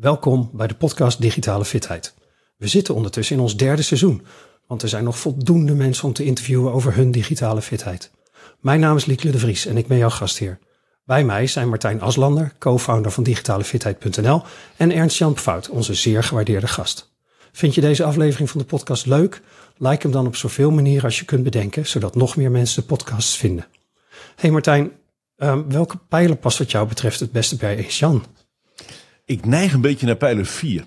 Welkom bij de podcast Digitale Fitheid. We zitten ondertussen in ons derde seizoen, want er zijn nog voldoende mensen om te interviewen over hun digitale fitheid. Mijn naam is Lieke de Vries en ik ben jouw gastheer. Bij mij zijn Martijn Aslander, co-founder van digitalefitheid.nl en Ernst-Jan Fout, onze zeer gewaardeerde gast. Vind je deze aflevering van de podcast leuk? Like hem dan op zoveel manieren als je kunt bedenken, zodat nog meer mensen de podcasts vinden. Hey Martijn, um, welke pijler past wat jou betreft het beste bij Ernst-Jan? Ik neig een beetje naar pijler 4.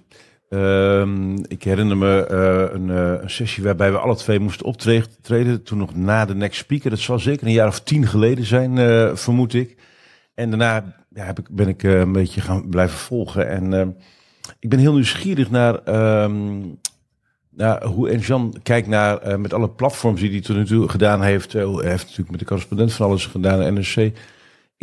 Uh, ik herinner me uh, een, uh, een, sessie waarbij we alle twee moesten optreden. Toen nog na de Next Speaker. Dat zal zeker een jaar of tien geleden zijn, uh, vermoed ik. En daarna ja, heb ik, ben ik een beetje gaan blijven volgen. En ehm, ik ben heel nieuwsgierig naar, ehm, naar hoe Jean kijkt naar met alle platforms die hij tot nu toe gedaan heeft. hij heeft natuurlijk met de correspondent van alles gedaan, NRC.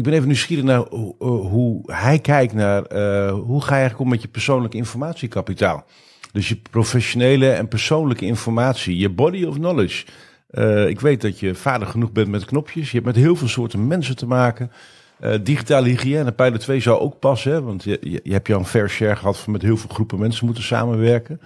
Ik ben even nieuwsgierig naar hoe, hoe hij kijkt naar uh, hoe ga je eigenlijk om met je persoonlijke informatiekapitaal. Dus je professionele en persoonlijke informatie, je body of knowledge. Uh, ik weet dat je vader genoeg bent met knopjes. Je hebt met heel veel soorten mensen te maken. Uh, digitale hygiëne, pijler 2 zou ook passen. Hè? Want je, je, je hebt jouw fair share gehad van met heel veel groepen mensen moeten samenwerken.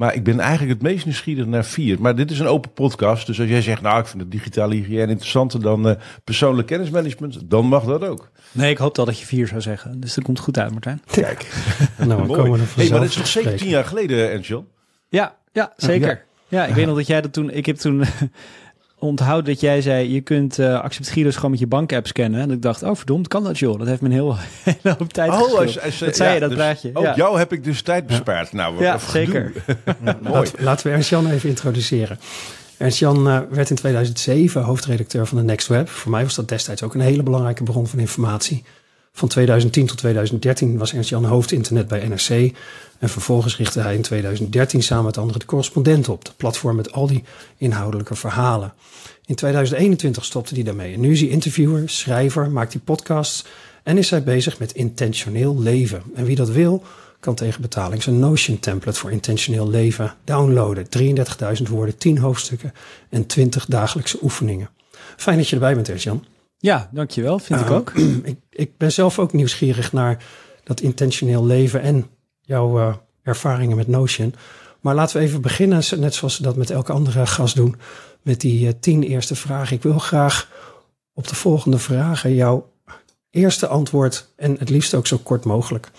Maar ik ben eigenlijk het meest nieuwsgierig naar vier. Maar dit is een open podcast. Dus als jij zegt, nou, ik vind het digitale hygiëne interessanter dan uh, persoonlijk kennismanagement, dan mag dat ook. Nee, ik hoop al dat je vier zou zeggen. Dus dat komt goed uit, Martijn. Kijk. nou, we komen er hey, maar dit is nog zeker tien jaar geleden, Angel. Ja, ja, zeker. Ja, ik weet nog dat jij dat toen. Ik heb toen onthoud dat jij zei, je kunt uh, Accept Giro's gewoon met je bankapp scannen. En ik dacht, oh verdomd, kan dat joh? Dat heeft me een heel, hele hoop tijd oh, als, als, Dat zei je, dat dus, praatje. Ook ja. jou heb ik dus tijd bespaard. Nou, ja, zeker. Mooi. Laten, we Ernst-Jan even introduceren. Ernst-Jan uh, werd in 2007 hoofdredacteur van de Next Web. Voor mij was dat destijds ook een hele belangrijke bron van informatie. Van 2010 tot 2013 was Ernst-Jan hoofdinternet bij NRC. En vervolgens richtte hij in 2013 samen met anderen de correspondent op. De platform met al die inhoudelijke verhalen. In 2021 stopte hij daarmee. En nu is hij interviewer, schrijver, maakt hij podcasts en is hij bezig met intentioneel leven. En wie dat wil, kan tegen betaling zijn Notion template voor intentioneel leven downloaden. 33.000 woorden, 10 hoofdstukken en 20 dagelijkse oefeningen. Fijn dat je erbij bent, Ernst-Jan. Ja, dankjewel. Vind uh, ik ook. ik, ik, ben zelf ook nieuwsgierig naar dat intentioneel leven en jouw uh, ervaringen met Notion. Maar laten we even beginnen, net zoals we dat met elke andere gast doen, met die uh, tien eerste vragen. Ik wil graag op de volgende vragen jouw eerste antwoord en het liefst ook zo kort mogelijk.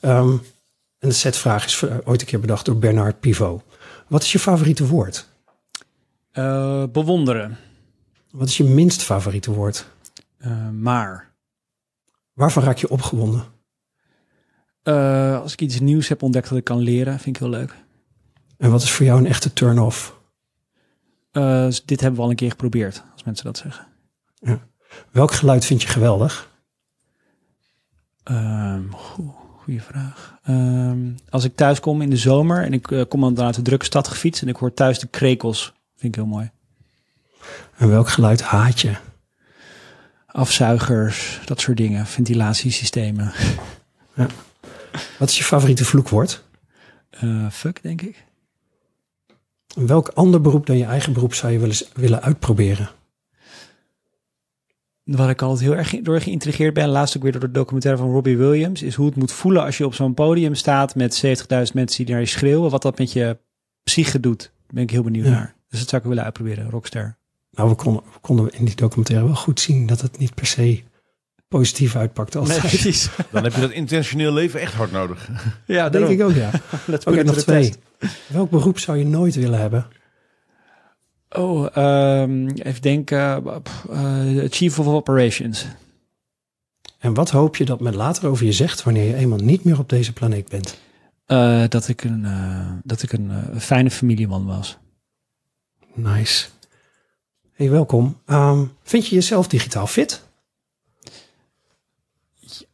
Um, en de setvraag is ooit een keer bedacht door Bernard Pivot. Wat is je favoriete woord? Uh, bewonderen. Wat is je minst favoriete woord? Uh, maar. Waarvan raak je opgewonden? Uh, als ik iets nieuws heb ontdekt dat ik kan leren, vind ik heel leuk. En wat is voor jou een echte turn-off? Uh, dit hebben we al een keer geprobeerd, als mensen dat zeggen. Ja. Welk geluid vind je geweldig? Um, goeie vraag. Um, als ik thuis kom in de zomer en ik uh, kom dan uit de drukke stad gefietst en ik hoor thuis de krekels, vind ik heel mooi. En welk geluid haat je? Afzuigers, dat soort dingen, ventilatiesystemen. Ja. Wat is je favoriete vloekwoord? Uh, fuck, denk ik. Welk ander beroep dan je eigen beroep zou je willen, willen uitproberen? Waar ik altijd heel erg door geïntrigeerd ben, laatst ook weer door de documentaire van Robbie Williams, is hoe het moet voelen als je op zo'n podium staat met 70.000 mensen die naar je schreeuwen. Wat dat met je psyche doet. Daar ben ik heel benieuwd naar. Dus dat zou ik willen uitproberen, Rockstar. Nou, we konden, we konden in die documentaire wel goed zien dat het niet per se positief uitpakt. Altijd. Nee, precies. Dan heb je dat intentioneel leven echt hard nodig. Ja, denk ik ook, ja. Oké, okay, nog twee. Welk beroep zou je nooit willen hebben? Oh, um, even denken. Uh, Chief of Operations. En wat hoop je dat men later over je zegt wanneer je eenmaal niet meer op deze planeet bent? Uh, dat ik een, uh, dat ik een fijne familieman was. Nice. Hey, welkom. Um, vind je jezelf digitaal fit?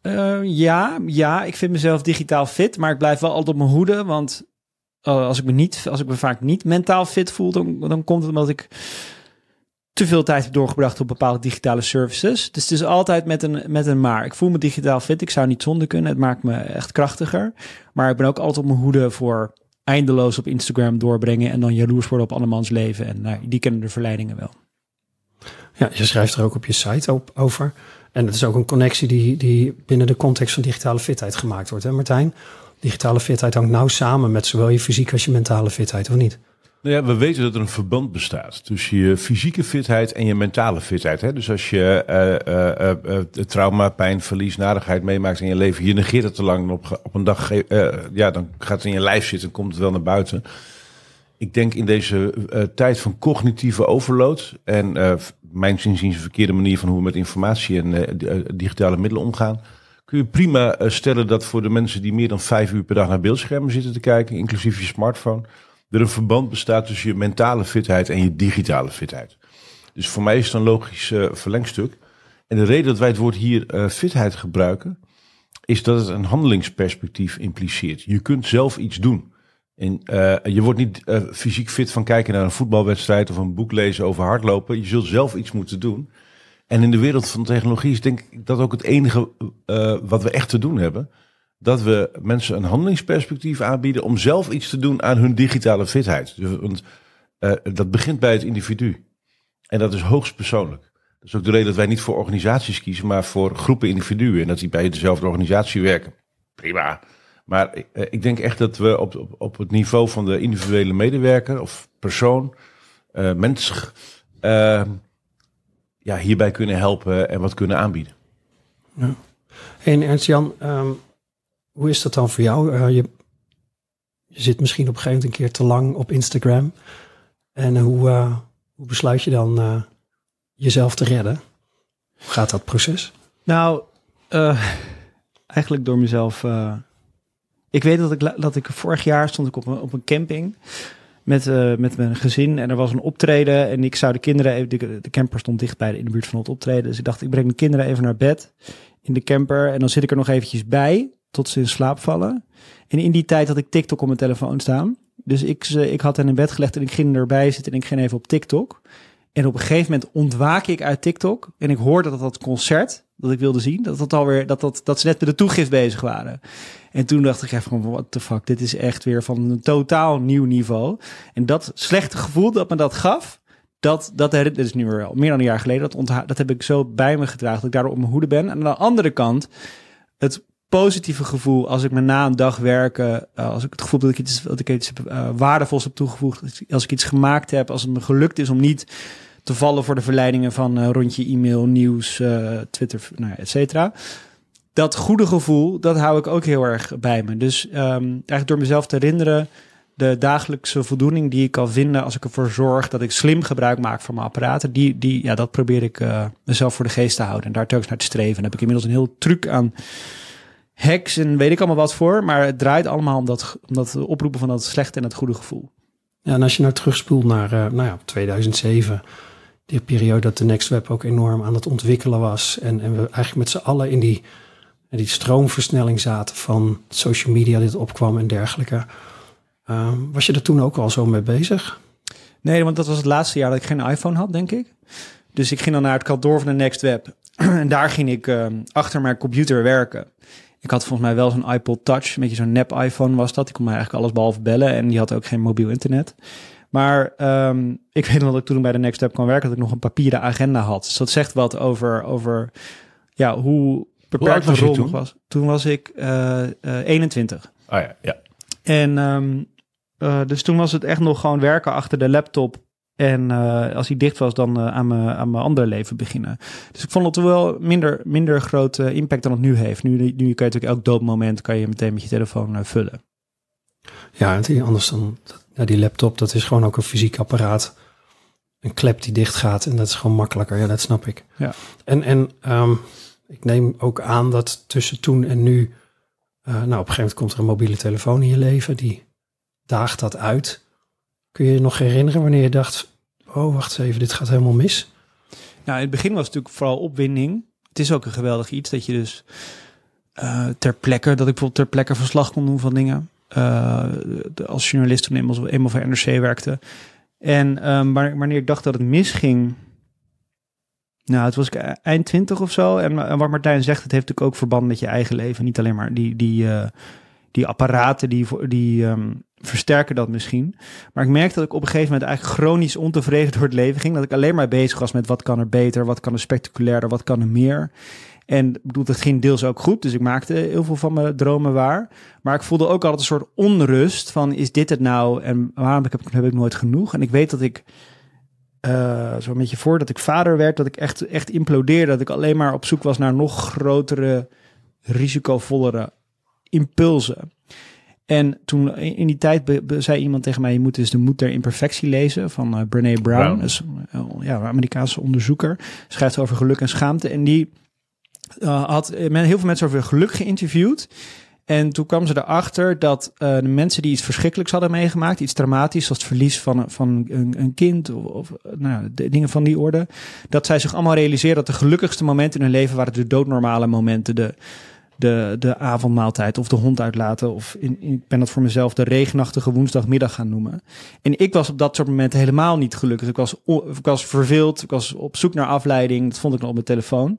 Uh, ja, ja, ik vind mezelf digitaal fit, maar ik blijf wel altijd op mijn hoede. Want uh, als, ik me niet, als ik me vaak niet mentaal fit voel, dan, dan komt het omdat ik te veel tijd heb doorgebracht op bepaalde digitale services. Dus het is altijd met een, met een maar. Ik voel me digitaal fit, ik zou niet zonder kunnen. Het maakt me echt krachtiger. Maar ik ben ook altijd op mijn hoede voor eindeloos op Instagram doorbrengen en dan jaloers worden op andermans leven. En nou, die kennen de verleidingen wel. Ja, je schrijft er ook op je site op, over. En het is ook een connectie die, die binnen de context van digitale fitheid gemaakt wordt, hè Martijn? digitale fitheid hangt nauw samen met zowel je fysieke als je mentale fitheid, of niet? Nou ja, we weten dat er een verband bestaat tussen je fysieke fitheid en je mentale fitheid. Hè? Dus als je uh, uh, uh, trauma, pijn, verlies, nadigheid meemaakt in je leven, je negeert het te lang op, op een dag, ja, dan gaat het in je lijf zitten en komt het wel naar buiten. Ik denk in deze tijd van cognitieve overload en mijn zinziens een verkeerde manier van hoe we met informatie en digitale middelen omgaan, kun je prima stellen dat voor de mensen die meer dan vijf uur per dag naar beeldschermen zitten te kijken, inclusief je smartphone, er een verband bestaat tussen je mentale fitheid en je digitale fitheid. Dus voor mij is het een logisch uh, verlengstuk. En de reden dat wij het woord hier uh, fitheid gebruiken, is dat het een handelingsperspectief impliceert. Je kunt zelf iets doen. En, uh, je wordt niet fysiek fit van kijken naar een voetbalwedstrijd of een boek lezen over hardlopen. Je zult zelf iets moeten doen. En in de wereld van technologie is denk ik dat ook het enige wat we echt te doen hebben dat we mensen een handelingsperspectief aanbieden om zelf iets te doen aan hun digitale fitheid. Dus, want dat begint bij het individu. En dat is hoogst persoonlijk. Dat is ook de reden dat wij niet voor organisaties kiezen, maar voor groepen individuen. En dat die bij dezelfde organisatie werken. Prima. Maar uh, ik denk echt dat we op, op, op het niveau van de individuele medewerker of persoon, uh, mens, ja, hierbij kunnen helpen en wat kunnen aanbieden. Ja. En Ernst-Jan, um hoe is dat dan voor jou? Uh, je, je zit misschien op een gegeven moment een keer te lang op Instagram. En hoe, uh, hoe besluit je dan uh, jezelf te redden? Hoe gaat dat proces? Nou, eigenlijk door mezelf. Ik weet dat ik, dat ik vorig jaar stond ik op een, op een camping met, uh, met mijn gezin. En er was een optreden. En ik zou de kinderen even. De, de camper stond dichtbij in de buurt van het optreden. Dus ik dacht, ik breng de kinderen even naar bed in de camper. En dan zit ik er nog eventjes bij tot ze in slaap vallen. En in die tijd had ik TikTok op mijn telefoon staan. Dus ik, ik had hen in bed gelegd en ik ging erbij zitten en ik ging even op TikTok. En op een gegeven moment ontwaak ik uit TikTok en ik hoorde dat dat concert dat ik wilde zien, dat, dat, alweer, dat, dat, dat ze net met de toegift bezig waren. En toen dacht ik even, what the fuck, dit is echt weer van een totaal nieuw niveau. En dat slechte gevoel dat me dat gaf, dat, dat, is nu weer meer dan een jaar geleden, dat, dat heb ik zo bij me gedragen dat ik daardoor op mijn hoede ben. En aan de andere kant, het positieve gevoel als ik me na een dag werken, uh, als ik het gevoel dat ik iets, dat ik iets uh, waardevols heb toegevoegd, als ik iets gemaakt heb, als het me gelukt is om niet te vallen voor de verleidingen van uh, rondje e-mail, nieuws, Twitter, nou et cetera. Dat goede gevoel, dat hou ik ook heel erg bij me. Dus um, eigenlijk door mezelf te herinneren, de dagelijkse voldoening die ik kan vinden als ik ervoor zorg dat ik slim gebruik maak van mijn apparaten, die, die, ja, dat probeer ik mezelf voor de geest te houden en daar telkens naar te streven. En heb ik inmiddels een heel truc aan hacks en weet ik allemaal wat voor. Maar het draait allemaal om dat, om dat oproepen van dat slechte en dat goede gevoel. Ja, en als je nou terugspoelt naar uh, nou ja, 2007, die periode dat de Next Web ook enorm aan het ontwikkelen was. En, en we eigenlijk met z'n allen in die, die stroomversnelling zaten van social media, dit opkwam en dergelijke. Uh, was je er toen ook al zo mee bezig? Nee, want dat was het laatste jaar dat ik geen iPhone had, denk ik. Dus ik ging dan naar het kantoor van de Next Web. en daar ging ik uh, achter mijn computer werken. Ik had volgens mij wel zo'n iPod Touch, een beetje zo'n nep iPhone was dat. Die kon mij eigenlijk alles behalve bellen en die had ook geen mobiel internet. Maar um, ik weet nog dat ik toen bij de Next Step kwam werken, dat ik nog een papieren agenda had. Dus dat zegt wat over, over ja, hoe beperkt mijn rol nog was. Toen was ik uh, uh, 21. Ah ja, ja. En um, uh, dus toen was het echt nog gewoon werken achter de laptop en uh, als hij dicht was, dan uh, aan, mijn, aan mijn andere leven beginnen. Dus ik vond het wel minder, minder grote impact dan het nu heeft. Nu, nu kun je natuurlijk elk doodmoment kan je meteen met je telefoon uh, vullen. Ja, en anders dan ja, die laptop, dat is gewoon ook een fysiek apparaat. Een klep die dicht gaat en dat is gewoon makkelijker. Ja, dat snap ik. Ja. En, en um, ik neem ook aan dat tussen toen en nu, nou op een gegeven moment komt er een mobiele telefoon in je leven, die daagt dat uit. Kun je je nog herinneren wanneer je dacht, oh wacht eens even, dit gaat helemaal mis? Nou, in het begin was het natuurlijk vooral opwinding. Het is ook een geweldig iets dat je dus uh, ter plekke, dat ik bijvoorbeeld ter plekke verslag kon doen van dingen. Uh, als journalist toen eenmaal, eenmaal voor NRC werkte. En um, wanneer ik dacht dat het misging, nou, het was eind twintig of zo. En, en, wat Martijn zegt, het heeft natuurlijk ook verband met je eigen leven. Niet alleen maar die, die, uh, die apparaten die, die um, versterken dat misschien. Maar ik merkte dat ik op een gegeven moment eigenlijk chronisch ontevreden door het leven ging. Dat ik alleen maar bezig was met wat kan er beter, wat kan er spectaculairder, wat kan er meer. En bedoel, dat ging deels ook goed. Dus ik maakte heel veel van mijn dromen waar. Maar ik voelde ook altijd een soort onrust van, is dit het nou? En waarom heb ik, heb ik nooit genoeg? En ik weet dat ik, uh, zo'n beetje voordat ik vader werd, dat ik echt, echt implodeerde. Dat ik alleen maar op zoek was naar nog grotere, risicovollere impulsen. En toen in die tijd zei iemand tegen mij: Je moet dus de moed der imperfectie lezen van uh, Brene Brown. Brown. Dus, ja, een Amerikaanse onderzoeker. Schrijft over geluk en schaamte. En die uh, had men, heel veel mensen over geluk geïnterviewd. En toen kwam ze erachter dat uh, de mensen die iets verschrikkelijks hadden meegemaakt, iets dramatisch, zoals het verlies van, van een, een kind of, of nou, de, dingen van die orde, dat zij zich allemaal realiseerden dat de gelukkigste momenten in hun leven waren de doodnormale momenten, de, de, de avondmaaltijd of de hond uitlaten. Of ik ben dat voor mezelf de regenachtige woensdagmiddag gaan noemen. En ik was op dat soort momenten helemaal niet gelukkig. Ik was, ik was verveeld, ik was op zoek naar afleiding. Dat vond ik nog op mijn telefoon.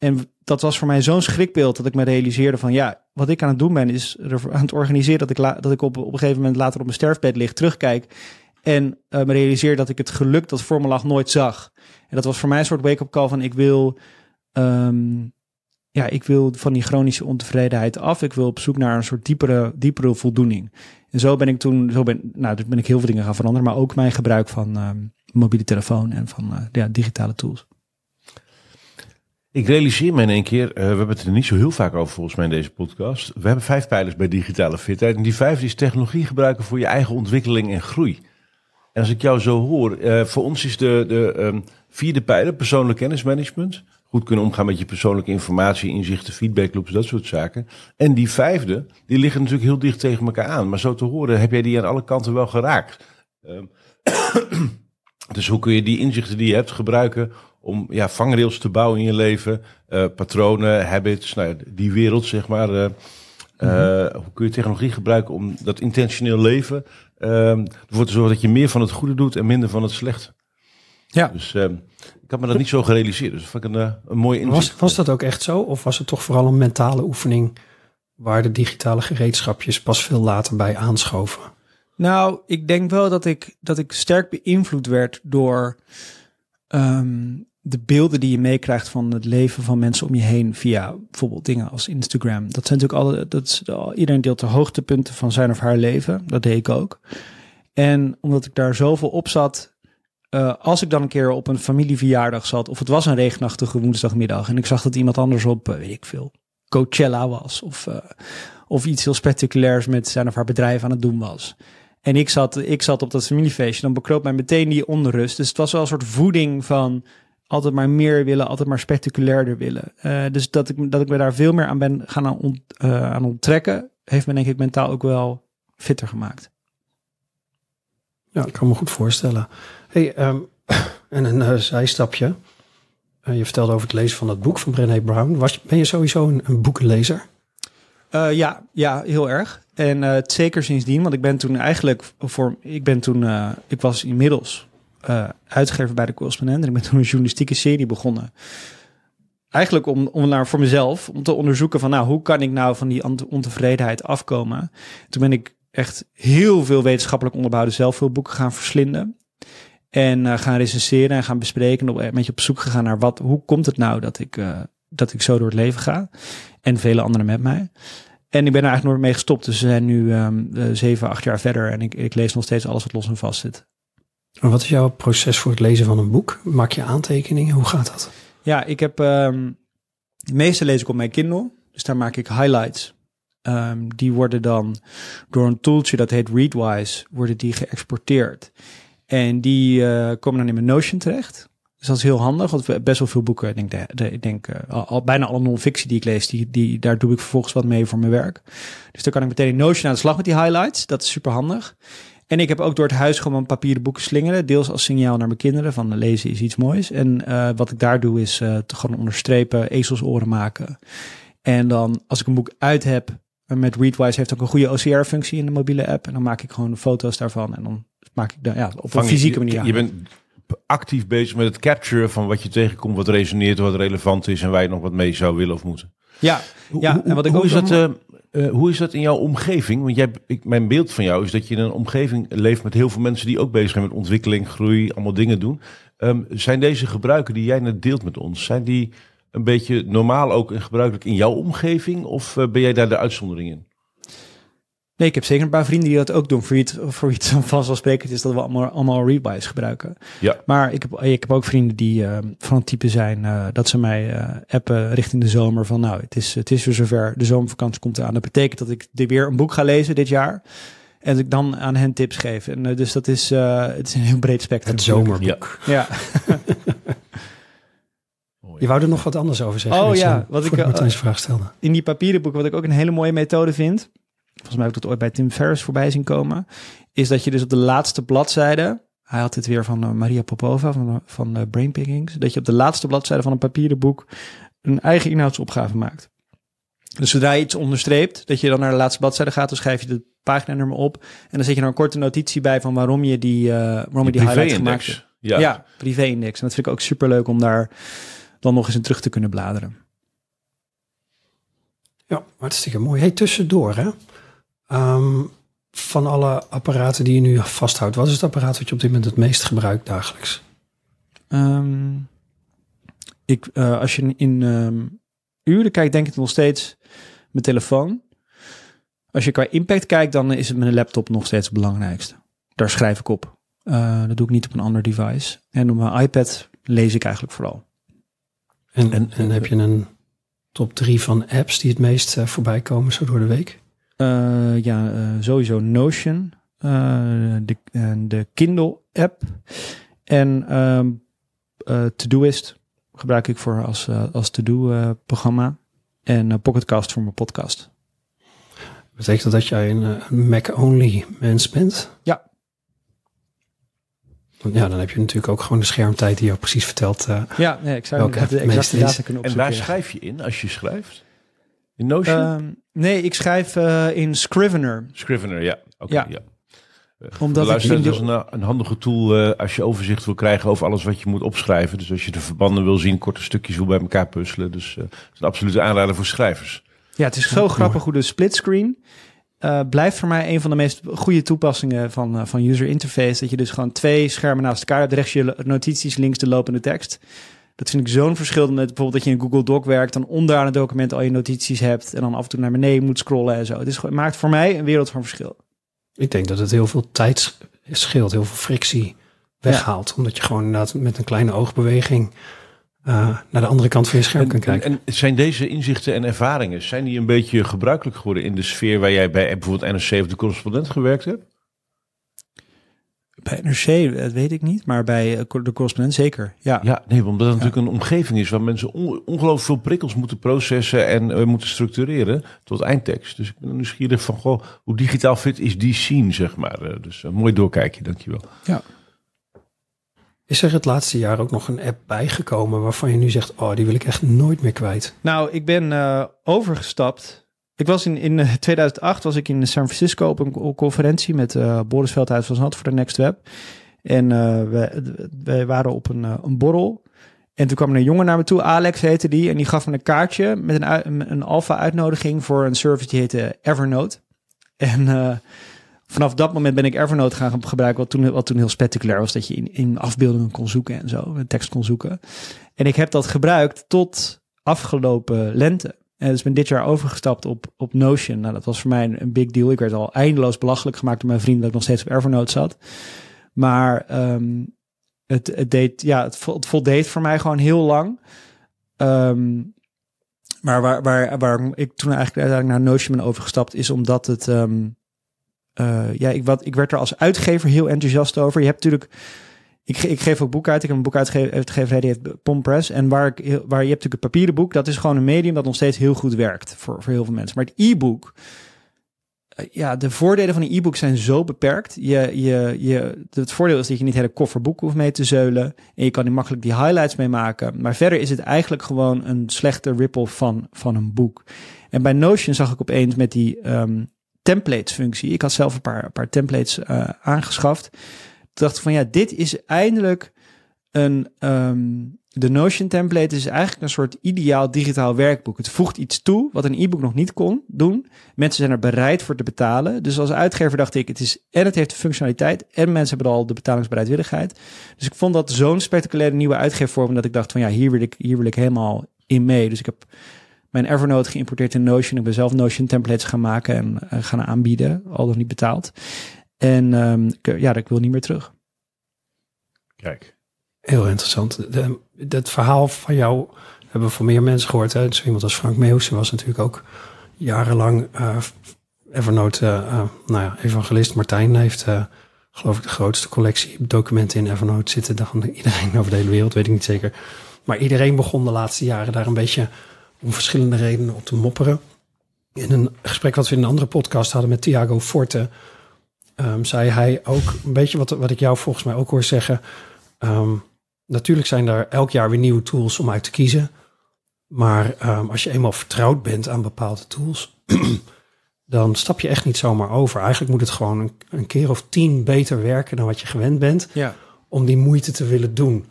En dat was voor mij zo'n schrikbeeld dat ik me realiseerde van ja, wat ik aan het doen ben is aan het organiseren dat ik, dat ik op, op een gegeven moment later op mijn sterfbed lig, terugkijk en uh, me realiseer dat ik het geluk dat voor me lag nooit zag. En dat was voor mij een soort wake-up call van ik wil um, ja, ik wil van die chronische ontevredenheid af. Ik wil op zoek naar een soort diepere, diepere voldoening. En zo ben ik toen, zo ben, nou, dus ben ik heel veel dingen gaan veranderen, maar ook mijn gebruik van uh, mobiele telefoon en van uh, ja, digitale tools. Ik realiseer me in één keer, uh, we hebben het er niet zo heel vaak over volgens mij in deze podcast. We hebben vijf pijlers bij digitale fitheid. En die vijf is technologie gebruiken voor je eigen ontwikkeling en groei. En als ik jou zo hoor, voor ons is de, de um, vierde pijler persoonlijk kennismanagement goed kunnen omgaan met je persoonlijke informatie, inzichten, feedbackloops, dat soort zaken. En die vijfde, die liggen natuurlijk heel dicht tegen elkaar aan. Maar zo te horen heb jij die aan alle kanten wel geraakt. Ehm, dus hoe kun je die inzichten die je hebt gebruiken om ja, vangrails te bouwen in je leven, uh, patronen, habits, nou, die wereld zeg maar. Uh, Hoe kun je technologie gebruiken om dat intentioneel leven uh, ervoor te zorgen dat je meer van het goede doet en minder van het slechte? Ja. Dus uh, ik had me dat niet zo gerealiseerd. Dus dat vond ik een, een mooi inzicht. Was, was dat ook echt zo? Of was het toch vooral een mentale oefening waar de digitale gereedschapjes pas veel later bij aanschoven? Nou, ik denk wel dat ik, dat ik sterk beïnvloed werd door um, de beelden die je meekrijgt van het leven van mensen om je heen via bijvoorbeeld dingen als Instagram. Dat zijn natuurlijk alle, dat is, iedereen deelt de hoogtepunten van zijn of haar leven. Dat deed ik ook. En omdat ik daar zoveel op zat, uh, als ik dan een keer op een familieverjaardag zat, of het was een regenachtige woensdagmiddag en ik zag dat iemand anders op, uh, weet ik veel, Coachella was, of, uh, of iets heel spectaculairs met zijn of haar bedrijf aan het doen was. En ik zat, ik zat op dat familiefeestje, dan bekroop mij meteen die onrust. Dus het was wel een soort voeding van altijd maar meer willen, altijd maar spectaculairder willen. dus dat ik, dat ik me daar veel meer aan ben gaan aan, ont, aan onttrekken, heeft me denk ik mentaal ook wel fitter gemaakt. Ja, ik kan me goed voorstellen. Hey, um, en een uh, zijstapje. Je vertelde over het lezen van het boek van Brené Brown. Was, ben je sowieso een, een boekenlezer? Ja, ja, heel erg. En zeker sindsdien, want ik ben toen eigenlijk voor, ik ben toen, ik was inmiddels uitgegeven bij de correspondent en ik ben toen een journalistieke serie begonnen. Eigenlijk om, om naar voor mezelf, om te onderzoeken van nou, hoe kan ik nou van die ontevredenheid afkomen. Toen ben ik echt heel veel wetenschappelijk onderbouwde zelfhulpboeken gaan verslinden. En uh, gaan recenseren en gaan bespreken. En een beetje op zoek gegaan naar wat, hoe komt het nou dat ik, uh, dat ik zo door het leven ga. En vele anderen met mij. En ik ben er eigenlijk nooit mee gestopt. Dus we zijn nu um, zeven, acht jaar verder. En ik, ik lees nog steeds alles wat los en vast zit. Wat is jouw proces voor het lezen van een boek? Maak je aantekeningen? Hoe gaat dat? Ja, ik heb. Um, de meeste lees ik op mijn Kindle. Dus daar maak ik highlights. Um, die worden dan door een tooltje dat heet Readwise, worden die geëxporteerd. En die uh, komen dan in mijn Notion terecht. Dus dat is heel handig, want best wel veel boeken, ik denk, de, de, ik denk uh, al, bijna alle non-fictie die ik lees, die, die, daar doe ik vervolgens wat mee voor mijn werk. Dus dan kan ik meteen in Notion aan de slag met die highlights. Dat is super handig. En ik heb ook door het huis gewoon papieren boeken slingeren. Deels als signaal naar mijn kinderen van lezen is iets moois. En uh, wat ik daar doe is uh, te gewoon onderstrepen, ezelsoren maken. En dan als ik een boek uit heb, met Readwise heeft ook een goede OCR-functie in de mobiele app. En dan maak ik gewoon foto's daarvan. En dan maak ik dan ja, op een fysieke manier. Je, je bent actief bezig met het capturen van wat je tegenkomt, wat resoneert, wat relevant is en waar je nog wat mee zou willen of moeten. Ja, ja. en wat ik hoe, is dat, uh, uh, hoe is dat in jouw omgeving? Want jij, ik, mijn beeld van jou is dat je in een omgeving leeft met heel veel mensen die ook bezig zijn met ontwikkeling, groei, allemaal dingen doen. Um, zijn deze gebruiken die jij net deelt met ons, zijn die een beetje normaal ook en gebruikelijk in jouw omgeving? Of eh, ben jij daar de uitzondering in? Nee, ik heb zeker een paar vrienden die dat ook doen. Voor het, voor zo vanzelfsprekend is dat we allemaal, allemaal Rebuys gebruiken. Ja. Maar ik heb, ik heb ook vrienden die eh, van het type zijn eh, dat ze mij eh, appen richting de zomer van nou, het is, het is weer zover. De zomervakantie komt eraan. Dat betekent dat ik er weer een boek ga lezen dit jaar. En dat ik dan aan hen tips geef. En, dus dat is, eh, het is een heel breed spectrum. Het zomerboek. Ja. Je wou er nog wat anders over zeggen. Oh ja, wat ik, eh, vraag stelde. in die papieren boeken, wat ik ook een hele mooie methode vind, volgens mij heb ik dat ooit bij Tim Ferriss voorbij zien komen, is dat je dus op de laatste bladzijde, hij had dit weer van eh, Maria Popova van, eh, van eh, Brain Pickings, dat je op de laatste bladzijde van een papieren boek een eigen inhoudsopgave maakt. Dus zodra je iets onderstreept, dat je dan naar de laatste bladzijde gaat, dan schrijf je de paginanummer op en dan zet je er een korte notitie bij van waarom je die, eh, waarom je die highlights gemaakt hebt. Ja. Ja, privé-index. En dat vind ik ook super leuk om daar dan nog eens in terug te kunnen bladeren. Ja, hartstikke mooi. Hey, tussendoor hè. Ehm, van alle apparaten die je nu vasthoudt, wat is het apparaat wat je op dit moment het meest gebruikt dagelijks? Ehm, ik, eh, als je in ehm, uren kijkt, denk ik nog steeds mijn telefoon. Als je qua impact kijkt, dan is het mijn laptop nog steeds het belangrijkste. Daar schrijf ik op. Eh, dat doe ik niet op een ander device. En op mijn iPad lees ik eigenlijk vooral. En, En- en, heb je een top drie van apps die het meest eh, voorbij komen zo door de week? Eh, ja, eh, sowieso Notion, eh, de, en de Kindle app en ehm eh, Todoist gebruik ik voor als, als to-do eh, programma en Pocketcast voor mijn podcast. Betekent dat dat jij een Mac-only mens bent? Ja. Want Ja, dan heb je natuurlijk ook gewoon de schermtijd die jou precies vertelt. eh, Ja, nee, ik zou de exacte data kunnen En opzoeken. waar ja. schrijf je in als je schrijft? In Notion? Ehm, nee, ik schrijf eh, in Scrivener. Scrivener, ja. Oké, ja. ja. Omdat de ik dat is een, een handige tool eh, als je overzicht wil krijgen over alles wat je moet opschrijven. Dus als je de verbanden wil zien, korte stukjes wil bij elkaar puzzelen. Dus eh, het is een absolute aanrader voor schrijvers. ja, het is zo grappig hoe de splitscreen eh blijft voor mij een van de meest goede toepassingen van, eh, van user interface. Dat je dus gewoon twee schermen naast elkaar hebt. Rechts je notities, links de lopende tekst. Dat vind ik zo'n verschil met bijvoorbeeld dat je in Google Doc werkt, dan onderaan het document al je notities hebt en dan af en toe naar beneden moet scrollen en zo. Het is, gewoon- maakt voor mij een wereld van verschil. ik denk dat het heel veel tijd sch- scheelt, heel veel frictie weghaalt. Omdat je gewoon inderdaad met een kleine oogbeweging eh, naar de andere kant van je scherm kan En, kijken. en zijn deze inzichten en ervaringen, zijn die een beetje gebruikelijk geworden in de sfeer waar jij bij bijvoorbeeld NRC of de correspondent gewerkt hebt? Bij NRC, dat weet ik niet, maar bij eh, de correspondent zeker. Ja. Ja, nee, omdat het natuurlijk een omgeving is waar mensen on- ongelooflijk veel prikkels moeten processen en eh, moeten structureren tot eindtekst. Dus ik ben nieuwsgierig van, goh, hoe digitaal fit is die scene, zeg maar. Eh, dus een mooi doorkijkje, dankjewel. Is er het laatste jaar ook nog een app bijgekomen waarvan je nu zegt, oh, die wil ik echt nooit meer kwijt? Nou, ik ben eh, overgestapt. Ik was in, in eh, 2008 was ik in San Francisco op een co- conferentie met eh Boris Veldhuis van Zand voor de Next Web. En eh wij, wij waren op een, eh, een borrel. En toen kwam een jongen naar me toe, Alex heette die. En die gaf me een kaartje met een, een, alpha-uitnodiging voor een service die heette Evernote. En eh, vanaf dat moment ben ik Evernote gaan gebruiken, wat toen, wat toen heel spectaculair was. Dat je in, in afbeeldingen kon zoeken en zo, tekst kon zoeken. En ik heb dat gebruikt tot afgelopen lente. En dus ben dit jaar overgestapt op, op Notion. Nou, dat was voor mij een, big deal. Ik werd al eindeloos belachelijk gemaakt door mijn vrienden dat ik nog steeds op Evernote zat. Maar ehm, het, het, deed, ja, het voldeed voor mij gewoon heel lang. Ehm, maar waar, waar, waar ik toen eigenlijk uiteindelijk naar Notion ben overgestapt, is omdat het. ehm, eh, ja, ik, wat, ik werd er als uitgever heel enthousiast over. Je hebt natuurlijk. Ik, ik geef ook boeken uit. Ik heb een boek uitgegeven, die heet Pompress. En waar, ik, waar je hebt natuurlijk het papieren boek. Dat is gewoon een medium dat nog steeds heel goed werkt voor, voor heel veel mensen. Maar het e-book, eh, ja, de voordelen van een e-book zijn zo beperkt. Je, je, je, het voordeel is dat je niet hele kofferboeken hoeft mee te zeulen. En je kan er makkelijk die highlights mee maken. Maar verder is het eigenlijk gewoon een slechte rip-off van, van een boek. En bij Notion zag ik opeens met die ehm, templates functie. Ik had zelf een paar, paar templates eh, aangeschaft. Dacht van ja, dit is eindelijk een... ehm, de Notion template is eigenlijk een soort ideaal digitaal werkboek. Het voegt iets toe wat een e-book nog niet kon doen. Mensen zijn er bereid voor te betalen. Dus als uitgever dacht ik, het is en het heeft de functionaliteit en mensen hebben al de betalingsbereidwilligheid. Dus ik vond dat zo'n spectaculaire nieuwe uitgeefvorm dat ik dacht van ja, hier wil ik, hier wil ik helemaal in mee. Dus ik heb mijn Evernote geïmporteerd in Notion. Ik ben zelf Notion templates gaan maken en uh, gaan aanbieden, al nog niet betaald. En um, ik, ja, ik wil niet meer terug. Kijk. Heel interessant. De, dat verhaal van jou hebben we van meer mensen gehoord. Hè? Dus iemand als Frank Meeuwsen was natuurlijk ook jarenlang uh, Evernote uh, nou ja, evangelist. Martijn heeft geloof ik de grootste collectie documenten in Evernote zitten dan iedereen over de hele wereld, weet ik niet zeker. Maar iedereen begon de laatste jaren daar een beetje om verschillende redenen op te mopperen. In een gesprek wat we in een andere podcast hadden met Thiago Forte, um, zei hij ook een beetje wat, wat ik jou volgens mij ook hoor zeggen. Um, natuurlijk zijn er elk jaar weer nieuwe tools om uit te kiezen. Maar um, als je eenmaal vertrouwd bent aan bepaalde tools, dan stap je echt niet zomaar over. Eigenlijk moet het gewoon een, een, keer of tien beter werken dan wat je gewend bent. Ja. Om die moeite te willen doen.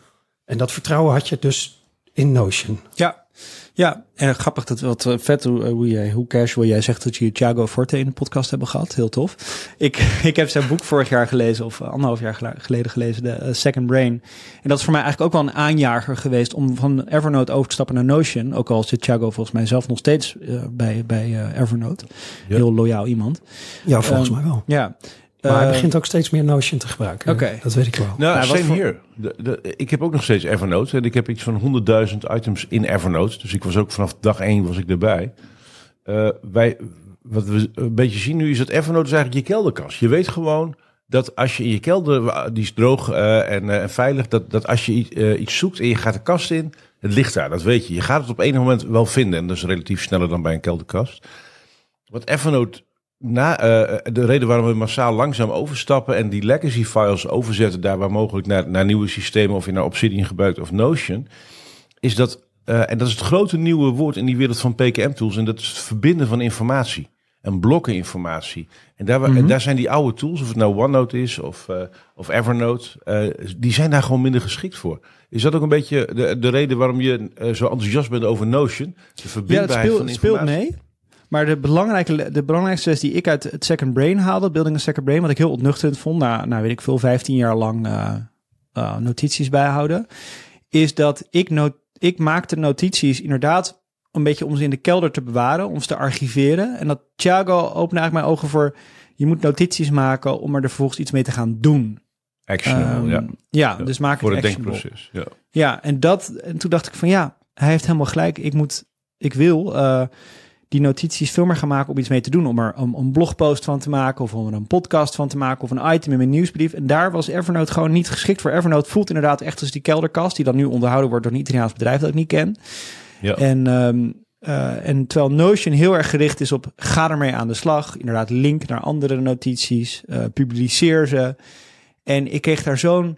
En dat vertrouwen had je dus in Notion. Ja, ja, en grappig dat wat eh, vet hoe, eh, hoe, jij, hoe casual jij zegt dat je Thiago Forte in de podcast hebben gehad. Heel tof. Ik, ik heb zijn boek vorig jaar gelezen, of anderhalf jaar geleden gelezen, de uh, Second Brain. En dat is voor mij eigenlijk ook wel een aanjager geweest om van Evernote over te stappen naar Notion. Ook al zit Thiago volgens mij zelf nog steeds uh, bij, bij uh, Evernote. Heel loyaal iemand. Ja, volgens um, mij wel. Ja. Maar hij begint ook steeds meer Notion te gebruiken. Oké. Okay. Dat weet ik wel. Nou, nou same hier. De, de, ik heb ook nog steeds Evernote. En ik heb iets van 100.000 items in Evernote. Dus ik was ook vanaf dag één was ik erbij. Uh, wij, wat we een beetje zien nu is dat Evernote is eigenlijk je kelderkast. Je weet gewoon dat als je in je kelder, die is droog uh, en, uh, en, veilig, dat, dat als je iets zoekt en je gaat de kast in, het ligt daar, dat weet je. Je gaat het op enig moment wel vinden en dat is relatief sneller dan bij een kelderkast. Wat Evernote na, uh, de reden waarom we massaal langzaam overstappen en die legacy files overzetten, daar waar mogelijk naar, naar nieuwe systemen of je naar Obsidian gebruikt of Notion, is dat, uh, en dat is het grote nieuwe woord in die wereld van PKM-tools, en dat is het verbinden van informatie en blokken informatie. En daar, mm -hmm. en daar zijn die oude tools, of het nou OneNote is of, uh, of Evernote, die zijn daar gewoon minder geschikt voor. Is dat ook een beetje de, de reden waarom je zo enthousiast bent over Notion? De verbindbaarheid ja, speelt, van informatie? speelt mee. Maar de, belangrijke, de belangrijkste les die ik uit het Second Brain haalde, Building a Second Brain, wat ik heel ontnuchterend vond, na, nou weet ik veel, 15 jaar lang uh, uh, notities bijhouden, is dat ik, not, ik maakte notities inderdaad een beetje om ze in de kelder te bewaren, om ze te archiveren. En dat Thiago opende eigenlijk mijn ogen voor, je moet notities maken om er vervolgens iets mee te gaan doen. Actionable, um, ja. ja. Ja, dus maak Voor het het denkproces, ja. Ja, en, dat, en toen dacht ik van ja, hij heeft helemaal gelijk. Ik moet, ik wil... Uh, die notities veel meer gaan maken om iets mee te doen. Om er om, een blogpost van te maken of om er een podcast van te maken of een item in mijn nieuwsbrief. En daar was Evernote gewoon niet geschikt voor. Evernote voelt inderdaad echt als die kelderkast die dan nu onderhouden wordt door een Italiaans bedrijf dat ik niet ken. Ja. En, um, uh, en terwijl Notion heel erg gericht is op ga ermee aan de slag. Inderdaad link naar andere notities, uh, publiceer ze. En ik kreeg daar zo'n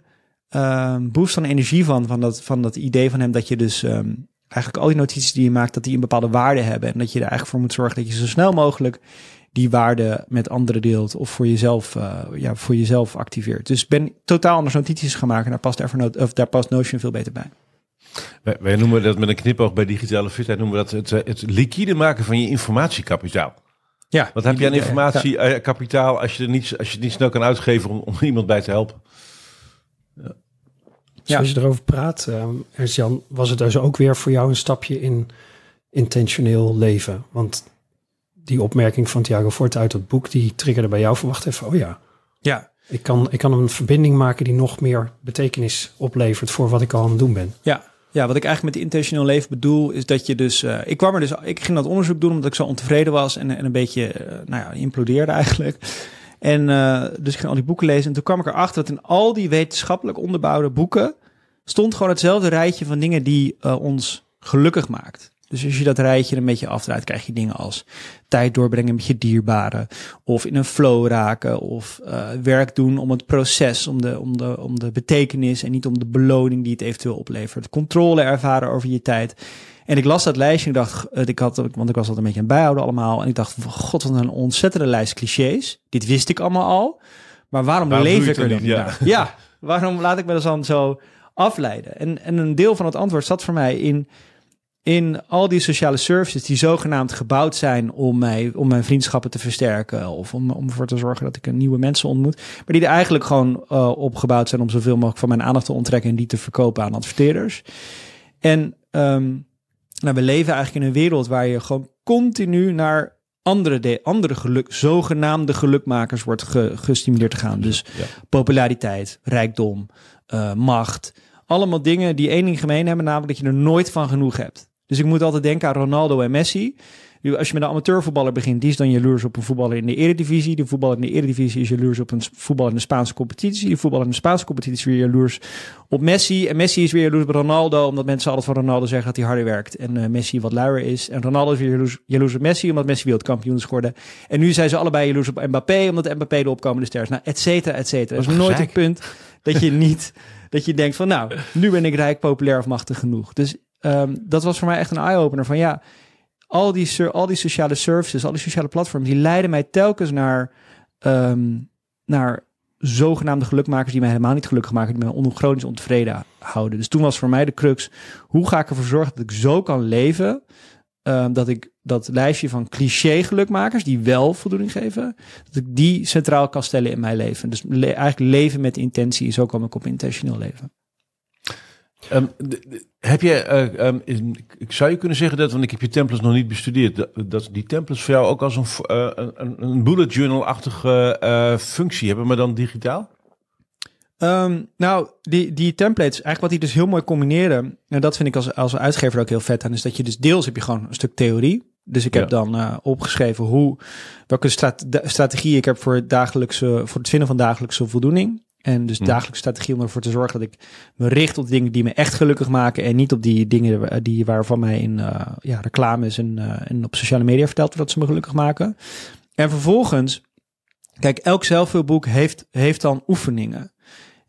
um, boost van energie van, van dat, van dat idee van hem dat je dus um, eigenlijk al die notities die je maakt, dat die een bepaalde waarde hebben. En dat je er eigenlijk voor moet zorgen dat je zo snel mogelijk die waarde met anderen deelt of voor jezelf, uh, ja, voor jezelf activeert. Dus ben totaal anders notities gaan maken. Daar past Evernote, of daar past Notion veel beter bij. Wij, wij noemen dat met een knipoog bij digitale fitheid noemen we dat het, het liquide maken van je informatiekapitaal. Ja, Wat heb je aan informatiekapitaal als je, er niet, als je het niet snel kan uitgeven om, om iemand bij te helpen? Ja. Als je erover praat, uh, Ernst-Jan, was het dus ook weer voor jou een stapje in intentioneel leven? Want die opmerking van Thiago Forte uit het boek, die triggerde bij jou verwacht even, oh ja. Ja. Ik kan, ik kan een verbinding maken die nog meer betekenis oplevert voor wat ik al aan het doen ben. Ja, ja, wat ik eigenlijk met intentioneel leven bedoel, is dat je dus. Uh, ik kwam er dus. Ik ging dat onderzoek doen omdat ik zo ontevreden was en, en een beetje, uh, nou ja, implodeerde eigenlijk. En uh, dus ik ging al die boeken lezen. En toen kwam ik erachter dat in al die wetenschappelijk onderbouwde boeken stond gewoon hetzelfde rijtje van dingen die uh, ons gelukkig maakt. Dus als je dat rijtje een beetje afdraait, krijg je dingen als tijd doorbrengen met je dierbaren. Of in een flow raken. Of uh, werk doen om het proces, om de, om, de, om de betekenis en niet om de beloning die het eventueel oplevert. Controle ervaren over je tijd. En ik las dat lijstje en ik dacht, ik had, want ik was dat een beetje aan het bijhouden allemaal. En ik dacht, god, wat een ontzettende lijst clichés. Dit wist ik allemaal al. Maar waarom, waarom leef ik er dan niet ja. ja, waarom laat ik me dan zo afleiden? En, en een deel van het antwoord zat voor mij in, in al die sociale services die zogenaamd gebouwd zijn om, mij, om mijn vriendschappen te versterken. Of om, om ervoor te zorgen dat ik een nieuwe mensen ontmoet. Maar die er eigenlijk gewoon uh, opgebouwd zijn om zoveel mogelijk van mijn aandacht te onttrekken en die te verkopen aan adverteerders. En um, Nou, we leven eigenlijk in een wereld waar je gewoon continu naar andere, de, andere geluk, zogenaamde gelukmakers wordt ge- gestimuleerd te gaan. Dus Ja. populariteit, rijkdom, eh, macht. Allemaal dingen die één ding gemeen hebben, namelijk dat je er nooit van genoeg hebt. Dus ik moet altijd denken aan Ronaldo en Messi. Als je met een amateurvoetballer begint, die is dan jaloers op een voetballer in de eredivisie. De voetballer in de eredivisie is jaloers op een voetballer in de Spaanse competitie. De voetballer in de Spaanse competitie is weer jaloers op Messi. En Messi is weer jaloers op Ronaldo, omdat mensen altijd van Ronaldo zeggen dat hij harder werkt. En eh, Messi wat luier is. En Ronaldo is weer jaloers, jaloers op Messi, omdat Messi wereldkampioen is geworden. En nu zijn ze allebei jaloers op Mbappé, omdat Mbappé de opkomende ster is. Nou, et cetera, et cetera. Er Wat is nooit een punt dat je niet, dat je denkt van nou, nu ben ik rijk, populair of machtig genoeg. Dus ehm, dat was voor mij echt een eye-opener van ja, al die, al die sociale services, al die sociale platforms, die leiden mij telkens naar, ehm, naar zogenaamde gelukmakers die mij helemaal niet gelukkig maken, die mij on- chronisch ontevreden houden. Dus toen was voor mij de crux, hoe ga ik ervoor zorgen dat ik zo kan leven, ehm, dat ik dat lijstje van cliché gelukmakers, die wel voldoening geven, dat ik die centraal kan stellen in mijn leven. Dus eigenlijk leven met intentie, zo kom ik op intentioneel leven. Ehm, heb je, eh, ehm, ik zou je kunnen zeggen dat, want ik heb je templates nog niet bestudeerd, dat, die templates voor jou ook als een, eh, een- een bullet journal-achtige eh, functie hebben, maar dan digitaal? Ehm, nou, die, die templates, eigenlijk wat die dus heel mooi combineren, en dat vind ik als, als uitgever ook heel vet aan, is dat je dus deels heb je gewoon een stuk theorie. Dus ik heb Ja. dan eh, opgeschreven hoe, welke strate- strategie ik heb voor het, dagelijkse, voor het vinden van dagelijkse voldoening. En dus Hm. dagelijkse strategie om ervoor te zorgen dat ik me richt op dingen die me echt gelukkig maken. En niet op die dingen eh, die waarvan mij in eh, ja, reclames en, en op sociale media verteld wordt dat ze me gelukkig maken. En vervolgens, kijk, elk zelfhulpboek heeft, heeft dan oefeningen.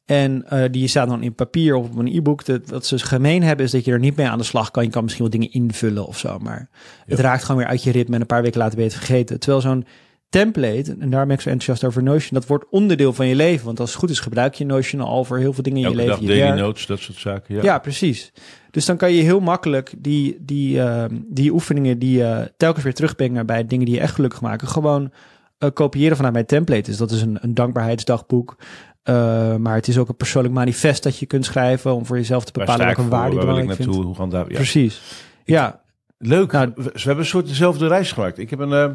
En eh, die staan dan in papier of op een e-book. Dat, wat ze gemeen hebben is dat je er niet mee aan de slag kan. Je kan misschien wat dingen invullen of zo. Maar het raakt gewoon weer uit je ritme. En een paar weken later ben je het vergeten. Terwijl zo'n template, en daar ben ik zo enthousiast over Notion, dat wordt onderdeel van je leven. Want als het goed is, gebruik je Notion al voor heel veel dingen in Elke je dag leven. je daily notes, dat soort zaken. Ja. Ja. precies. Dus dan kan je heel makkelijk die, die, eh, die oefeningen die je telkens weer terugbrengen bij dingen die je echt gelukkig maken, gewoon eh, kopiëren vanuit mijn template. Dus dat is een, een dankbaarheidsdagboek. Eh, maar het is ook een persoonlijk manifest dat je kunt schrijven om voor jezelf te bepalen welke waarde je belangrijk naartoe? vindt. Hoe gaan daar? Ja. Precies. Ja, Leuk. Nou, We, we hebben een soort dezelfde reis gemaakt. Ik heb een eh,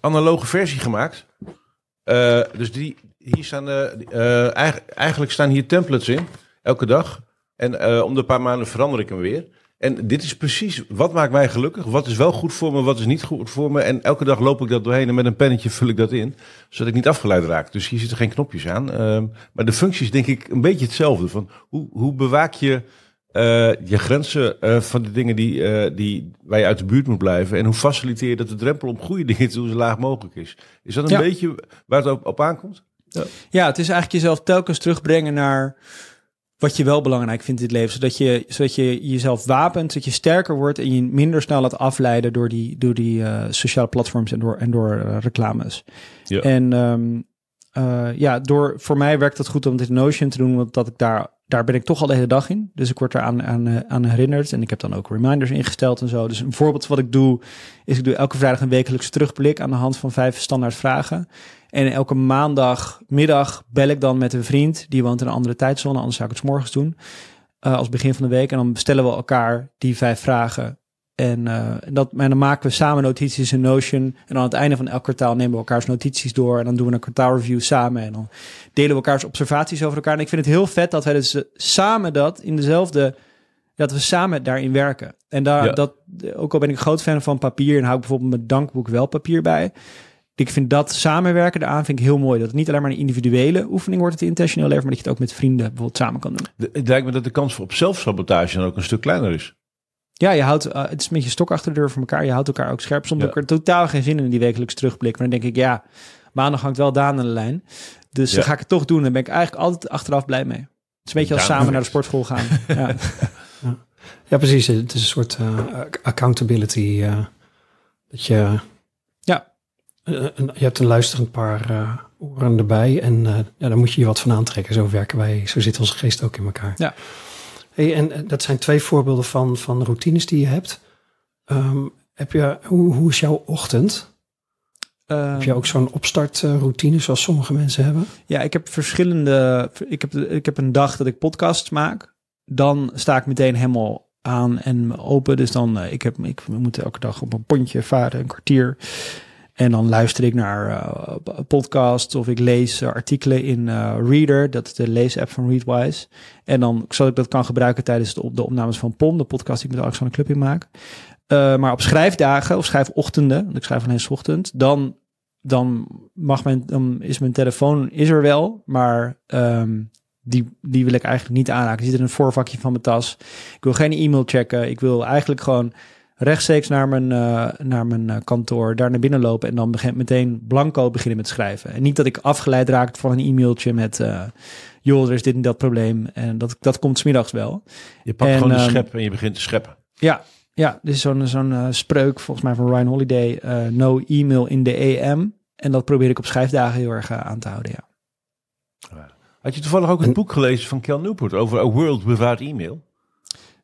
analoge versie gemaakt. Eh, dus die, hier staan, eigen- eigenlijk staan hier templates in, elke dag. En om de paar maanden verander ik hem weer. En dit is precies, wat maakt mij gelukkig? Wat is wel goed voor me, wat is niet goed voor me? En elke dag loop ik dat doorheen en met een pennetje vul ik dat in. Zodat ik niet afgeleid raak. Dus hier zitten geen knopjes aan. Ehm, maar de functie is denk ik een beetje hetzelfde. Van hoe, hoe bewaak je eh, je grenzen eh, van de dingen die, eh, die, waar je uit de buurt moet blijven. En hoe faciliteer je dat de drempel om goede dingen te doen zo laag mogelijk is. Is dat een Ja. beetje waar het op, op aankomt? ja, het is eigenlijk jezelf telkens terugbrengen naar wat je wel belangrijk vindt in het leven. Zodat je, zodat je jezelf wapent, zodat je sterker wordt en je minder snel laat afleiden door die, door die eh, sociale platforms en door, en door eh, reclames. Ja. En ehm, eh, ja, door, voor mij werkt het goed om dit Notion te doen, want dat ik daar, daar ben ik toch al de hele dag in. Dus ik word er aan, aan, aan herinnerd en ik heb dan ook reminders ingesteld en zo. Dus een voorbeeld wat ik doe, is ik doe elke vrijdag een wekelijks terugblik aan de hand van vijf standaard vragen. En elke maandagmiddag bel ik dan met een vriend, die woont in een andere tijdzone, anders zou ik het 's morgens doen, eh, als begin van de week. En dan stellen we elkaar die vijf vragen. En, eh, dat, en dan maken we samen notities in Notion. En aan het einde van elk kwartaal nemen we elkaars notities door. En dan doen we een kwartaalreview samen. En dan delen we elkaars observaties over elkaar. En ik vind het heel vet dat wij dus eh, samen dat in dezelfde... Dat we samen daarin werken. En daar, Ja. dat, ook al ben ik een groot fan van papier... en hou ik bijvoorbeeld mijn dankboek wel papier bij... Ik vind dat samenwerken daaraan vind ik heel mooi. Dat het niet alleen maar een individuele oefening wordt, het intentioneel leven, maar dat je het ook met vrienden bijvoorbeeld samen kan doen. De- Het lijkt me dat de kans voor op zelfsabotage dan ook een stuk kleiner is. Ja, je houdt, eh, het is met je stok achter de deur voor elkaar. Je houdt elkaar ook scherp. Soms Ja. heb ik er totaal geen zin in, in die wekelijks terugblik. Maar dan denk ik, ja, maandag hangt wel Daan aan de lijn. Dus Ja. dan ga ik het toch doen. Dan ben ik eigenlijk altijd achteraf blij mee. Het is een beetje als Daan samen naar de sportschool gaan. ja. Ja, precies. Het is een soort eh, accountability. eh, dat je... Eh, een- je hebt een luisterend paar eh, oren erbij. En eh, ja, daar moet je je wat van aantrekken. Zo werken wij. Zo zit onze geest ook in elkaar. Ja. Hey, en dat zijn twee voorbeelden van, van routines die je hebt. Ehm, heb je, hoe, hoe is jouw ochtend? Ehm, Heb je ook zo'n opstartroutine zoals sommige mensen hebben? Ja, ik heb verschillende. Ik heb, ik heb een dag dat ik podcasts maak. Dan sta ik meteen helemaal aan en open. Dus dan, uh, ik, heb, ik moet elke dag op een pontje varen, een kwartier. En dan luister ik naar uh, podcasts of ik lees artikelen in Reader. Dat is de leesapp van Readwise. En dan, zodat ik dat kan gebruiken tijdens de, de opnames van POM, de podcast die ik met Alexander Clubbing maak. maar op schrijfdagen of schrijfochtenden, want ik schrijf alleen ochtend, dan dan mag mijn, dan is mijn telefoon is er wel, maar um, die, die wil ik eigenlijk niet aanraken. Die zit in een voorvakje van mijn tas. Ik wil geen e-mail checken. Ik wil eigenlijk gewoon rechtstreeks naar mijn, uh, naar mijn uh, kantoor, daar naar binnen lopen en dan begin, meteen blanco beginnen met schrijven. En niet dat ik afgeleid raak van een e-mailtje met, uh, joh, er is dit en dat probleem. En dat, dat komt smiddags wel. Je pakt gewoon de um, schep en je begint te scheppen. Ja, ja, dit is zo'n zo'n uh, spreuk volgens mij van Ryan Holiday. Uh, no email in the AM. En dat probeer ik op schrijfdagen heel erg uh, aan te houden, ja. Had je toevallig ook een boek gelezen van Cal Newport over A World Without Email?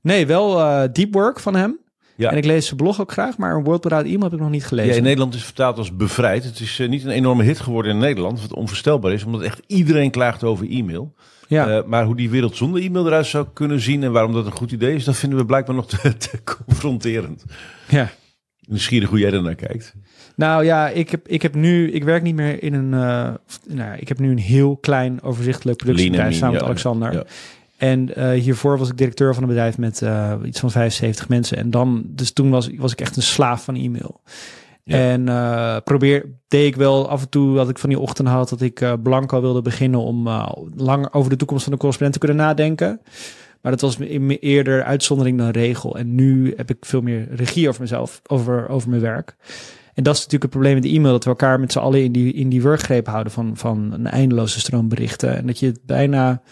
Nee, wel Deep Work van hem. Ja. En ik lees zijn blog ook graag, maar een World Without Email heb ik nog niet gelezen. Ja, in Nederland is het vertaald als bevrijd. Het is niet een enorme hit geworden in Nederland, wat onvoorstelbaar is, omdat echt iedereen klaagt over e-mail. Ja. Uh, maar hoe die wereld zonder e-mail eruit zou kunnen zien en waarom dat een goed idee is, dat vinden we blijkbaar nog te, te confronterend. Ja. Nieuwsgierig hoe jij er naar kijkt. Nou ja, ik heb, ik heb nu, ik werk niet meer in een, uh, nou, ik heb nu een heel klein overzichtelijk productiebedrijf samen met Alexander. Ja. En uh, hiervoor was ik directeur van een bedrijf met uh, iets van 75 mensen. En dan, dus toen was, was ik echt een slaaf van e-mail. Ja. En uh, probeer, deed ik wel af en toe dat ik van die ochtend had dat ik blanco wilde beginnen om langer over de toekomst van de correspondent te kunnen nadenken. Maar dat was eerder uitzondering dan regel. En nu heb ik veel meer regie over mezelf, over, over mijn werk. En dat is natuurlijk het probleem met de e-mail, dat we elkaar met z'n allen in die, in die werkgreep houden van, van een eindeloze stroom berichten. En dat je het bijna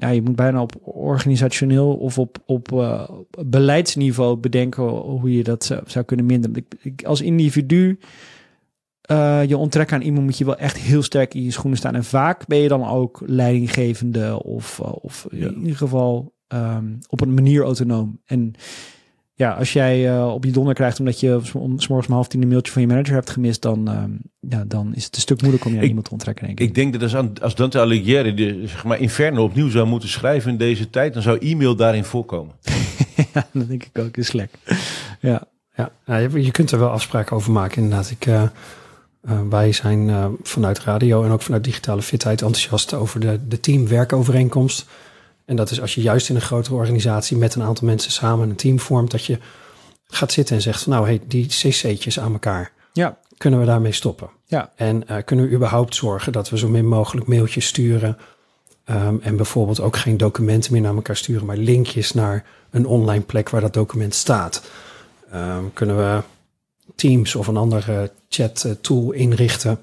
ja, je moet bijna op organisationeel of op, op uh, beleidsniveau bedenken hoe je dat zou, zou kunnen minderen. Ik, ik, als individu uh, je onttrekken aan iemand moet je wel echt heel sterk in je schoenen staan. En vaak ben je dan ook leidinggevende of, uh, of ja. in ieder geval um, op een manier autonoom. En ja, als jij uh, op je donder krijgt omdat je om morgens om half tien een mailtje van je manager hebt gemist, dan, uh, ja, dan is het een stuk moeilijker om je aan iemand te onttrekken. Denk ik. ik denk dat als, als Dante Alighieri de, zeg maar Inferno opnieuw zou moeten schrijven in deze tijd, dan zou e-mail daarin voorkomen. ja, dat denk ik ook. Is lek. Ja. Ja, nou, je, je kunt er wel afspraken over maken. Inderdaad, ik, uh, wij zijn vanuit radio en ook vanuit digitale fitheid enthousiast over de, de teamwerkovereenkomst. En dat is als je juist in een grotere organisatie met een aantal mensen samen een team vormt, dat je gaat zitten en zegt van nou, hey, die cc'tjes aan elkaar. Ja. Kunnen we daarmee stoppen? Ja. En uh, kunnen we überhaupt zorgen dat we zo min mogelijk mailtjes sturen um, en bijvoorbeeld ook geen documenten meer naar elkaar sturen, maar linkjes naar een online plek waar dat document staat. Um, kunnen we Teams of een andere chat tool inrichten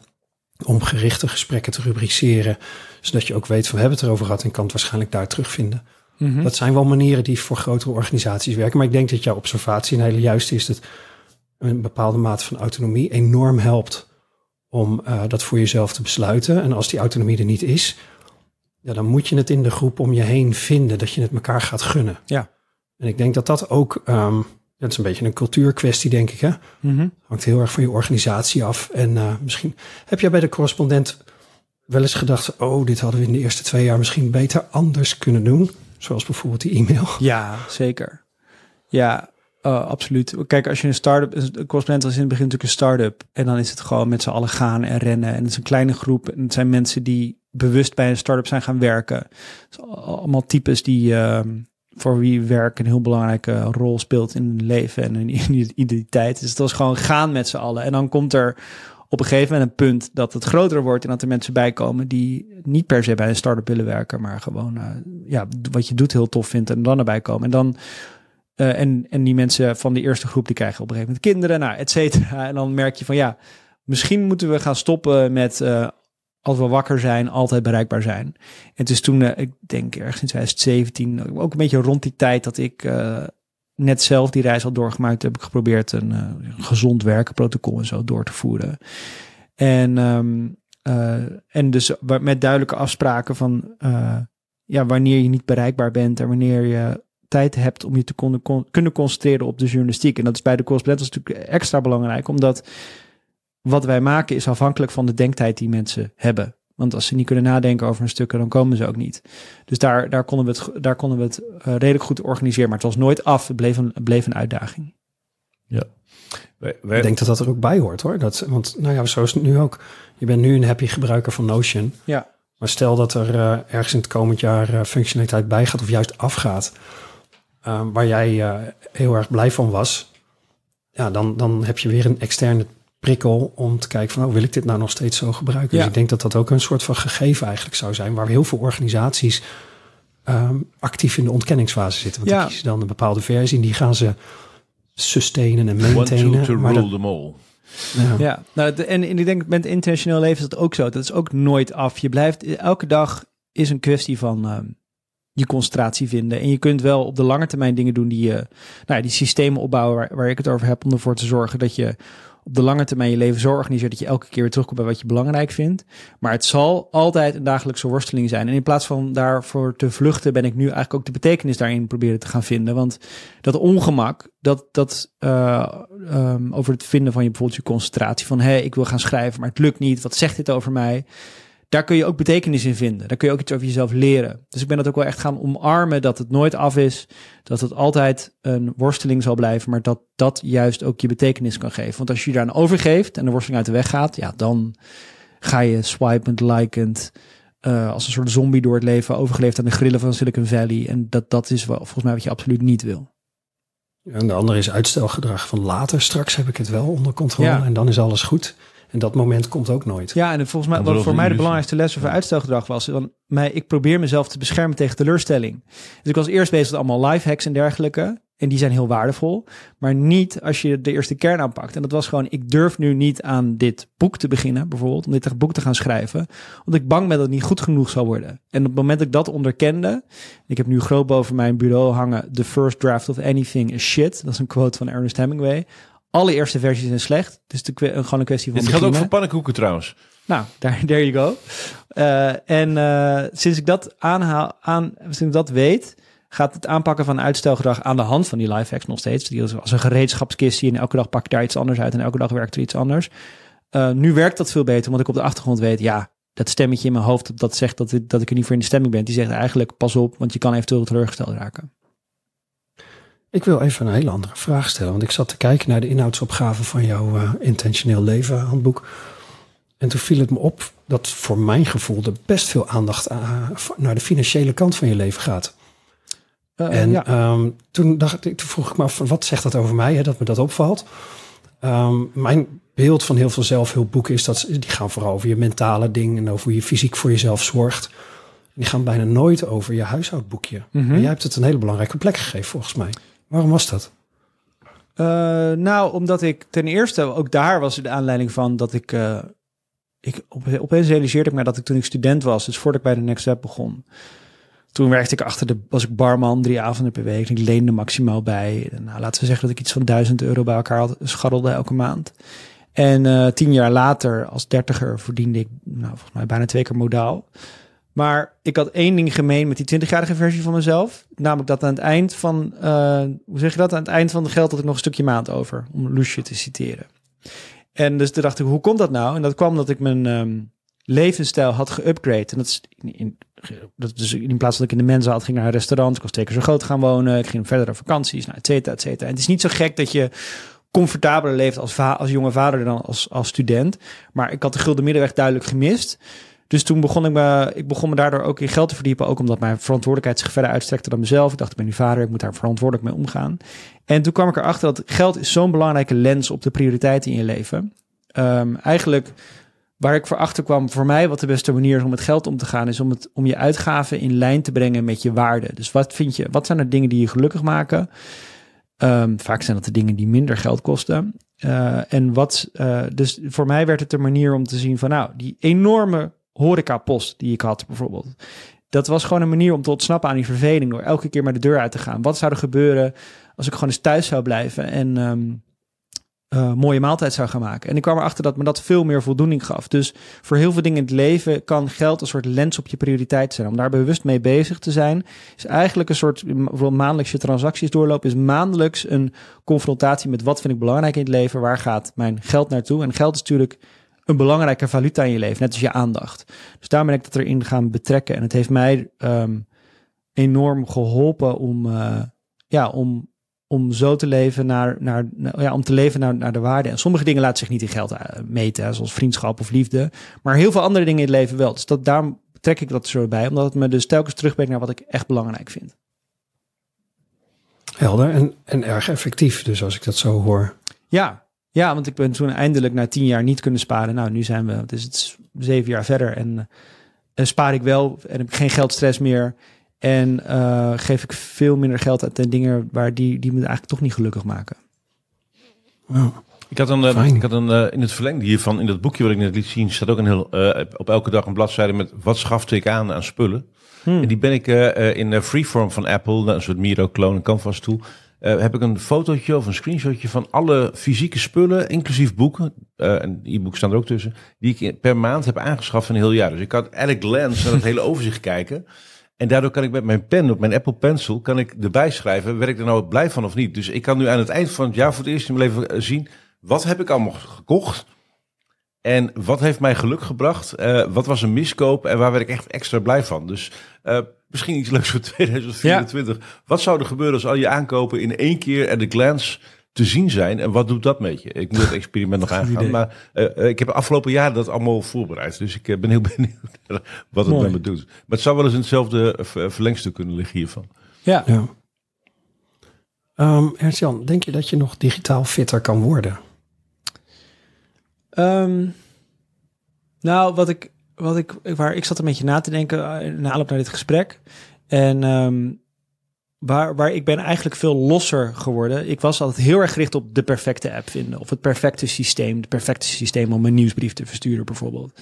om gerichte gesprekken te rubriceren, zodat je ook weet van we hebben het erover gehad en kan het waarschijnlijk daar terugvinden. Mm -hmm. Dat zijn wel manieren die voor grotere organisaties werken, maar ik denk dat jouw observatie een hele juiste is dat een bepaalde mate van autonomie enorm helpt om uh, dat voor jezelf te besluiten. En als die autonomie er niet is, ja, dan moet je het in de groep om je heen vinden, dat je het elkaar gaat gunnen. Ja. En ik denk dat dat ook um, dat is een beetje een cultuurkwestie, denk ik. Hè? Mm -hmm. Hangt heel erg van je organisatie af. En uh, misschien heb jij bij de correspondent wel eens gedacht: oh, dit hadden we in de eerste twee jaar misschien beter anders kunnen doen. Zoals bijvoorbeeld die e-mail. Ja, zeker. Ja, uh, absoluut. Kijk, als je een start-up, een correspondent was in het begin natuurlijk een start-up. En dan is het gewoon met z'n allen gaan en rennen. En het is een kleine groep. En het zijn mensen die bewust bij een start-up zijn gaan werken. allemaal types die. Uh, voor wie werk een heel belangrijke rol speelt in hun leven en hun identiteit. Dus het was gewoon gaan met z'n allen. En dan komt er op een gegeven moment een punt dat het groter wordt en dat er mensen bij komen die niet per se bij een start-up willen werken, maar gewoon uh, ja, wat je doet heel tof vindt en dan erbij komen. En dan uh, en, en die mensen van de eerste groep die krijgen op een gegeven moment kinderen, nou, et cetera. En dan merk je van ja, misschien moeten we gaan stoppen met uh, als we wakker zijn, altijd bereikbaar zijn. En dus toen, uh, ik denk ergens in 2017, ook een beetje rond die tijd dat ik net zelf die reis al doorgemaakt heb, ik geprobeerd een uh, gezond werkenprotocol en zo door te voeren. En, um, en dus met duidelijke afspraken van ja, wanneer je niet bereikbaar bent en wanneer je tijd hebt om je te kon, kunnen concentreren op de journalistiek. En dat is bij de correspondent natuurlijk extra belangrijk, omdat wat wij maken is afhankelijk van de denktijd die mensen hebben. Want als ze niet kunnen nadenken over een stuk, dan komen ze ook niet. Dus daar, daar konden we het, daar konden we het uh, redelijk goed organiseren. Maar het was nooit af. Het bleef een, het bleef een uitdaging. Ja. Wij, wij... Ik denk dat dat er ook bij hoort hoor. Dat, want nou ja, zo is het nu ook. Je bent nu een happy gebruiker van Notion. Ja. Maar stel dat er uh, ergens in het komend jaar uh, functionaliteit bij gaat of juist afgaat. Uh, waar jij heel erg blij van was. Ja, dan, dan heb je weer een externe prikkel om te kijken van, oh, wil ik dit nou nog steeds zo gebruiken? Ja. Dus ik denk dat dat ook een soort van gegeven eigenlijk zou zijn, waar heel veel organisaties um, actief in de ontkenningsfase zitten. Want ja. die kiezen dan een bepaalde versie en die gaan ze sustainen en maintainen. Want to, to maar rule dat, them all. Ja, ja nou, de, en, en ik denk met intentioneel leven is dat ook zo. Dat is ook nooit af. Je blijft, elke dag is een kwestie van um, je concentratie vinden. En je kunt wel op de lange termijn dingen doen die je, nou ja, die systemen opbouwen waar, waar ik het over heb, om ervoor te zorgen dat je op de lange termijn je leven zo organiseert dat je elke keer weer terugkomt bij wat je belangrijk vindt. Maar het zal altijd een dagelijkse worsteling zijn. En in plaats van daarvoor te vluchten, ben ik nu eigenlijk ook de betekenis daarin proberen te gaan vinden. Want dat ongemak, dat, dat uh, um, over het vinden van je bijvoorbeeld je concentratie, van hé, hey, ik wil gaan schrijven, maar het lukt niet. Wat zegt dit over mij? Daar kun je ook betekenis in vinden. Daar kun je ook iets over jezelf leren. Dus ik ben dat ook wel echt gaan omarmen dat het nooit af is. Dat het altijd een worsteling zal blijven. Maar dat dat juist ook je betekenis kan geven. Want als je je daar aan overgeeft en de worsteling uit de weg gaat. Ja, dan ga je swipend, likend. Uh, als een soort zombie door het leven. Overgeleefd aan de grillen van Silicon Valley. En dat, dat is wel, volgens mij wat je absoluut niet wil. En de andere is uitstelgedrag van later. Straks heb ik het wel onder controle ja. en dan is alles goed. En dat moment komt ook nooit. Ja, en volgens mij, wat voor mij de belangrijkste les over uitstelgedrag was, dan mij, ik probeer mezelf te beschermen tegen teleurstelling. Dus ik was eerst bezig met allemaal life hacks en dergelijke. En die zijn heel waardevol. Maar niet als je de eerste kern aanpakt. En dat was gewoon, ik durf nu niet aan dit boek te beginnen, bijvoorbeeld. Om dit boek te gaan schrijven. Omdat ik bang ben dat het niet goed genoeg zal worden. En op het moment dat ik dat onderkende. Ik heb nu groot boven mijn bureau hangen. The first draft of anything is shit. Dat is een quote van Ernest Hemingway. Alle eerste versies zijn slecht. Dus de, gewoon een kwestie van Dit geldt ook voor pannenkoeken trouwens. Nou, daar there you go. Uh, en uh, sinds ik dat aanhaal, aan, sinds ik dat weet, gaat het aanpakken van uitstelgedrag aan de hand van die life hacks nog steeds. Die als een gereedschapskist en elke dag pak ik daar iets anders uit en elke dag werkt er iets anders. Uh, nu werkt dat veel beter, omdat ik op de achtergrond weet, ja, dat stemmetje in mijn hoofd dat zegt dat, dat ik er niet voor in de stemming ben, die zegt eigenlijk pas op, want je kan eventueel teleurgesteld raken. Ik wil even een hele andere vraag stellen. Want ik zat te kijken naar de inhoudsopgave van jouw uh, intentioneel leven handboek. En toen viel het me op dat voor mijn gevoel er best veel aandacht uh, naar de financiële kant van je leven gaat. Uh, en ja. um, toen, dacht ik, toen vroeg ik me af, wat zegt dat over mij, hè, dat me dat opvalt? Um, mijn beeld van heel veel zelfhulpboeken is dat die gaan vooral over je mentale dingen en over hoe je fysiek voor jezelf zorgt. Die gaan bijna nooit over je huishoudboekje. Mm -hmm. En jij hebt het een hele belangrijke plek gegeven, volgens mij. Waarom was dat? Uh, nou, omdat ik ten eerste, ook daar was de aanleiding van dat ik, uh, ik op, opeens realiseerde ik me dat ik toen ik student was, dus voordat ik bij de Next Web begon, toen werkte ik achter de, was ik barman drie avonden per week. En ik leende maximaal bij. Nou, laten we zeggen dat ik iets van duizend euro bij elkaar had, scharrelde elke maand. En uh, tien jaar later, als dertiger, verdiende ik nou, volgens mij bijna twee keer modaal. Maar ik had één ding gemeen met die 20-jarige versie van mezelf. Namelijk dat aan het eind van, uh, hoe zeg je dat? Aan het eind van de geld had ik nog een stukje maand over. Om Loesje te citeren. En dus toen dacht ik, hoe komt dat nou? En dat kwam dat ik mijn um, levensstijl had geupgrade. En dat is in, in, dat dus in plaats dat ik in de mensen had, ging naar een restaurant. Ik was twee zo groot gaan wonen. Ik ging verder op vakanties, nou, et cetera, et cetera. En het is niet zo gek dat je comfortabeler leeft als, als jonge vader dan als, als student. Maar ik had de gulden middenweg duidelijk gemist. Dus toen begon ik me, ik begon me daardoor ook in geld te verdiepen. Ook omdat mijn verantwoordelijkheid zich verder uitstrekte dan mezelf. Ik dacht, ik ben nu vader, ik moet daar verantwoordelijk mee omgaan. En toen kwam ik erachter dat geld is zo'n belangrijke lens op de prioriteiten in je leven. Um, eigenlijk waar ik voor achter kwam, voor mij wat de beste manier is om met geld om te gaan, is om, het, om je uitgaven in lijn te brengen met je waarde. Dus wat vind je, wat zijn er dingen die je gelukkig maken? Um, vaak zijn dat de dingen die minder geld kosten. Uh, en wat, uh, dus voor mij werd het een manier om te zien van, nou, die enorme horecapost die ik had bijvoorbeeld. Dat was gewoon een manier om te ontsnappen aan die verveling door elke keer maar de deur uit te gaan. Wat zou er gebeuren als ik gewoon eens thuis zou blijven en um, uh, mooie maaltijd zou gaan maken? En ik kwam erachter dat me dat veel meer voldoening gaf. Dus voor heel veel dingen in het leven kan geld een soort lens op je prioriteit zijn. Om daar bewust mee bezig te zijn, is eigenlijk een soort bijvoorbeeld maandelijkse transacties doorlopen, is maandelijks een confrontatie met wat vind ik belangrijk in het leven, waar gaat mijn geld naartoe? En geld is natuurlijk een belangrijke valuta in je leven, net als je aandacht. Dus daar ben ik dat erin gaan betrekken. En het heeft mij ehm, enorm geholpen om, uh, ja, om, om zo te leven naar, naar, ja, om te leven naar, naar de waarde. En sommige dingen laten zich niet in geld eh, meten, zoals vriendschap of liefde. Maar heel veel andere dingen in het leven wel. Dus dat, daarom trek ik dat zo bij, omdat het me dus telkens terugbrengt naar wat ik echt belangrijk vind. Helder en, en erg effectief, dus als ik dat zo hoor. Ja, ja, want ik ben toen eindelijk na tien jaar niet kunnen sparen. Nou, nu zijn we, het is het zeven jaar verder en uh, spaar ik wel en heb ik geen geldstress meer. En uh, geef ik veel minder geld uit de dingen waar die, die me eigenlijk toch niet gelukkig maken. Wow. Ik had, een, uh, ik had een, uh, in het verlengde hiervan, in dat boekje wat ik net liet zien, staat ook een heel, op elke dag een bladzijde met wat schafte ik aan aan spullen. Hmm. En die ben ik in Freeform van Apple, een soort Miro-clone, een canvas tool, uh, heb ik een fotootje of een screenshotje van alle fysieke spullen, inclusief boeken, uh, en e-books staan er ook tussen, die ik per maand heb aangeschaft in een heel jaar. Dus ik kan a glance naar het hele overzicht kijken. En daardoor kan ik met mijn pen op mijn Apple Pencil kan ik erbij schrijven, werk ik er nou blij van of niet. Dus ik kan nu aan het eind van het jaar voor het eerst in mijn leven eh, zien, wat heb ik allemaal gekocht? En wat heeft mij geluk gebracht? Wat was een miskoop en waar werd ik echt extra blij van? Dus misschien iets leuks voor 2024. Ja. Wat zou er gebeuren als al je aankopen in één keer at a glance te zien zijn? En wat doet dat met je? Ik moet het experiment nog aangaan. Maar uh, ik heb de afgelopen jaren dat allemaal voorbereid. Dus ik ben heel benieuwd wat het met me doet. Maar het zou wel eens in hetzelfde verlengstuk kunnen liggen hiervan. Ja. ja. Um, Ernst-Jan, denk je dat je nog digitaal fitter kan worden? Um, nou, wat ik, wat ik, waar ik zat een beetje na te denken uh, na aanloop naar dit gesprek. En um, waar, waar ik ben eigenlijk veel losser geworden. Ik was altijd heel erg gericht op de perfecte app vinden. Of het perfecte systeem. Het perfecte systeem om een nieuwsbrief te versturen bijvoorbeeld.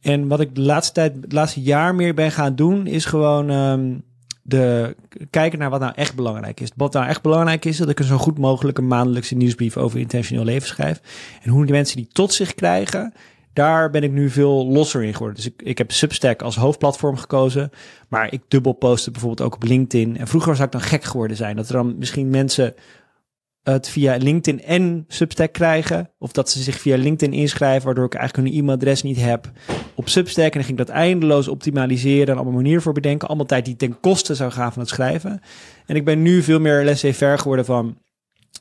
En wat ik de laatste tijd, het laatste jaar meer ben gaan doen, is gewoon um, de, kijken naar wat nou echt belangrijk is. Wat nou echt belangrijk is, dat ik een zo goed mogelijke maandelijkse nieuwsbrief over intentioneel leven schrijf. En hoe die mensen die tot zich krijgen, daar ben ik nu veel losser in geworden. Dus ik, heb Substack als hoofdplatform gekozen. Maar ik dubbel posten bijvoorbeeld ook op LinkedIn. En vroeger zou ik dan gek geworden zijn. Dat er dan misschien mensen het via LinkedIn en Substack krijgen. Of dat ze zich via LinkedIn inschrijven, waardoor ik eigenlijk hun e-mailadres niet heb op Substack. En dan ging ik dat eindeloos optimaliseren en allemaal manieren voor bedenken. Allemaal tijd die ten koste zou gaan van het schrijven. En ik ben nu veel meer laissez-faire geworden van...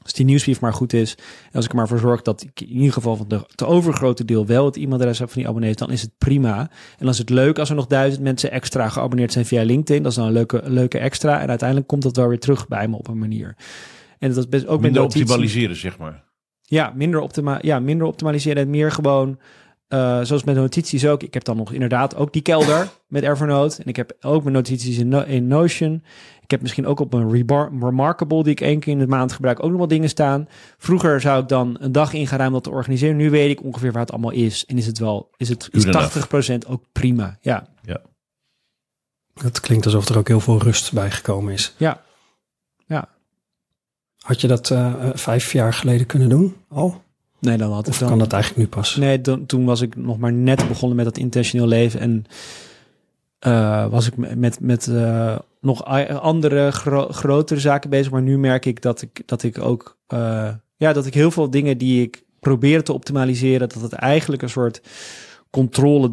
Als die nieuwsbrief maar goed is. En als ik er maar voor zorg dat ik in ieder geval van de, te overgrote deel wel het e-mailadres heb van die abonnees, dan is het prima. En dan is het leuk als er nog duizend mensen extra geabonneerd zijn via LinkedIn. Dat is dan een leuke, leuke extra. En uiteindelijk komt dat wel weer terug bij me op een manier. En dat is best ook minder optimaliseren, zeg maar. Ja, minder, optima ja, minder optimaliseren en meer gewoon, uh, zoals met notities ook. Ik heb dan nog inderdaad ook die kelder met Evernote. En ik heb ook mijn notities in, no in Notion. Ik heb misschien ook op een Remarkable, die ik één keer in de maand gebruik, ook nog wat dingen staan. Vroeger zou ik dan een dag ingaan om dat te organiseren. Nu weet ik ongeveer waar het allemaal is. En is het wel, is het is 80% ook prima. Ja. ja. Dat klinkt alsof er ook heel veel rust bij gekomen is. Ja. Ja. Had je dat uh, vijf jaar geleden kunnen doen al? Nee, dan had of dan, kan dat eigenlijk nu pas? Nee, dan, toen was ik nog maar net begonnen met dat intentioneel leven. En uh, was ik met, met uh, nog andere gro grotere zaken bezig. Maar nu merk ik dat ik, dat ik ook... ja, dat ik heel veel dingen die ik probeer te optimaliseren... dat het eigenlijk een soort controle,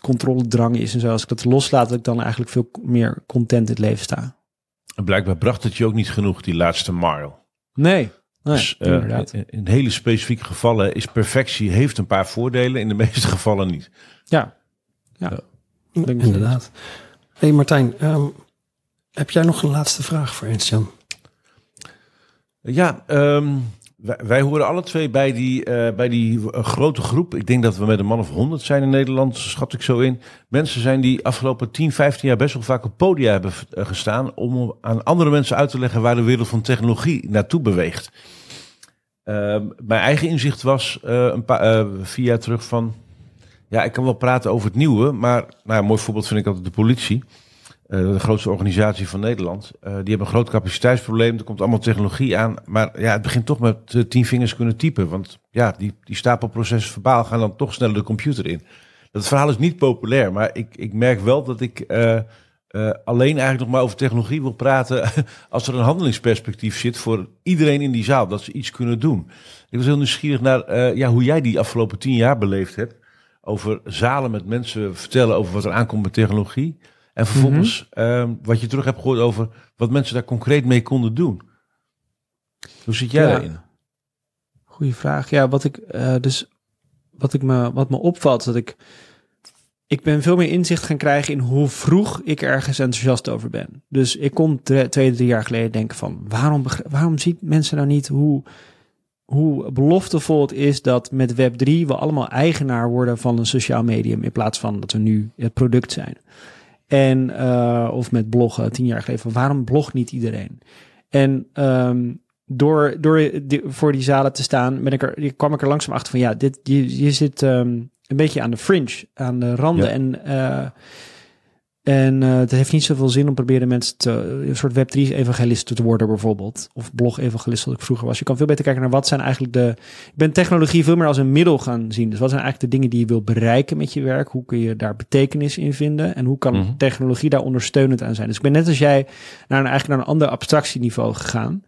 controledrang is. En zo als ik dat loslaat, dat ik dan eigenlijk veel meer content in het leven sta. Blijkbaar bracht het je ook niet genoeg, die laatste mile. Nee. Nee, dus, uh, in hele specifieke gevallen is perfectie heeft een paar voordelen, in de meeste gevallen niet. Ja, ja. ja. inderdaad. hey Martijn, um, heb jij nog een laatste vraag voor Ernst-Jan? Ja, um, wij, horen alle twee bij die, uh, bij die uh, grote groep. Ik denk dat we met een man of honderd zijn in Nederland, schat ik zo in. Mensen zijn die afgelopen 10, 15 jaar best wel vaak op podia hebben uh, gestaan. om aan andere mensen uit te leggen waar de wereld van technologie naartoe beweegt. Ehm, mijn eigen inzicht was een paar vier jaar terug van. Ja, ik kan wel praten over het nieuwe, maar nou, een mooi voorbeeld vind ik altijd de politie. Uh, de grootste organisatie van Nederland. Uh, die hebben een groot capaciteitsprobleem. Er komt allemaal technologie aan. Maar ja, het begint toch met uh, tien vingers kunnen typen. Want ja, die, die stapelprocessen verbaal gaan dan toch sneller de computer in. Dat verhaal is niet populair, maar ik, ik merk wel dat ik eh, alleen eigenlijk nog maar over technologie wil praten als er een handelingsperspectief zit voor iedereen in die zaal, dat ze iets kunnen doen. Ik was heel nieuwsgierig naar eh, ja, hoe jij die afgelopen tien jaar beleefd hebt. Over zalen met mensen vertellen over wat er aankomt met technologie. En vervolgens ehm, wat je terug hebt gehoord over wat mensen daar concreet mee konden doen. Hoe zit jij Ja. daarin? Goeie vraag. Ja, wat ik eh, dus wat ik me wat me opvalt dat ik ik ben veel meer inzicht gaan krijgen in hoe vroeg ik ergens enthousiast over ben. Dus ik kon twee, drie jaar geleden denken van waarom waarom ziet mensen nou niet hoe hoe beloftevol het is dat met Web 3 we allemaal eigenaar worden van een sociaal medium in plaats van dat we nu het product zijn. En uh, of met bloggen tien jaar geleden waarom blogt niet iedereen? En um, door, door die, voor die zalen te staan, ben ik er, kwam ik er langzaam achter van ja, dit, je, je zit um, een beetje aan de fringe, aan de randen. Ja. En, uh, en uh, het heeft niet zoveel zin om proberen mensen te, een soort Web3 evangelisten te worden bijvoorbeeld. Of blog evangelist wat ik vroeger was. Je kan veel beter kijken naar wat zijn eigenlijk de... Ik ben technologie veel meer als een middel gaan zien. Dus wat zijn eigenlijk de dingen die je wil bereiken met je werk? Hoe kun je daar betekenis in vinden? En hoe kan mm-hmm. technologie daar ondersteunend aan zijn? Dus ik ben net als jij naar een, eigenlijk naar een ander abstractieniveau gegaan.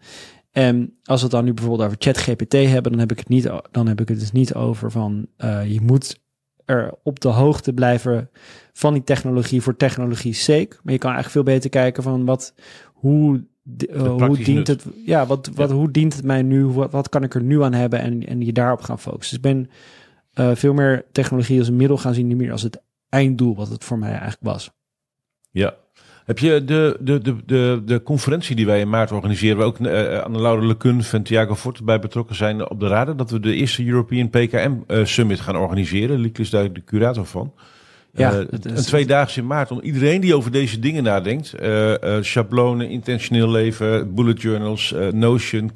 En als we het dan nu bijvoorbeeld over ChatGPT hebben, dan heb ik het niet, dan heb ik het dus niet over van uh, je moet er op de hoogte blijven van die technologie voor technologie sake. Maar je kan eigenlijk veel beter kijken van wat, hoe, uh, hoe dient het, ja, wat, wat, ja. hoe dient het mij nu, wat, wat kan ik er nu aan hebben en, en je daarop gaan focussen. Dus ik ben uh, veel meer technologie als een middel gaan zien, niet meer als het einddoel wat het voor mij eigenlijk was. Ja, heb je de, de, de, de, de conferentie die wij in maart organiseren, waar ook uh, Anne-Laure Lecun van Thiago Forte bij betrokken zijn op de radar, dat we de eerste European PKM uh, Summit gaan organiseren. Lieke is daar de curator van. Ja, uh, het is, een tweedaags in maart om iedereen die over deze dingen nadenkt, uh, schablonen, intentioneel leven, bullet journals, Notion,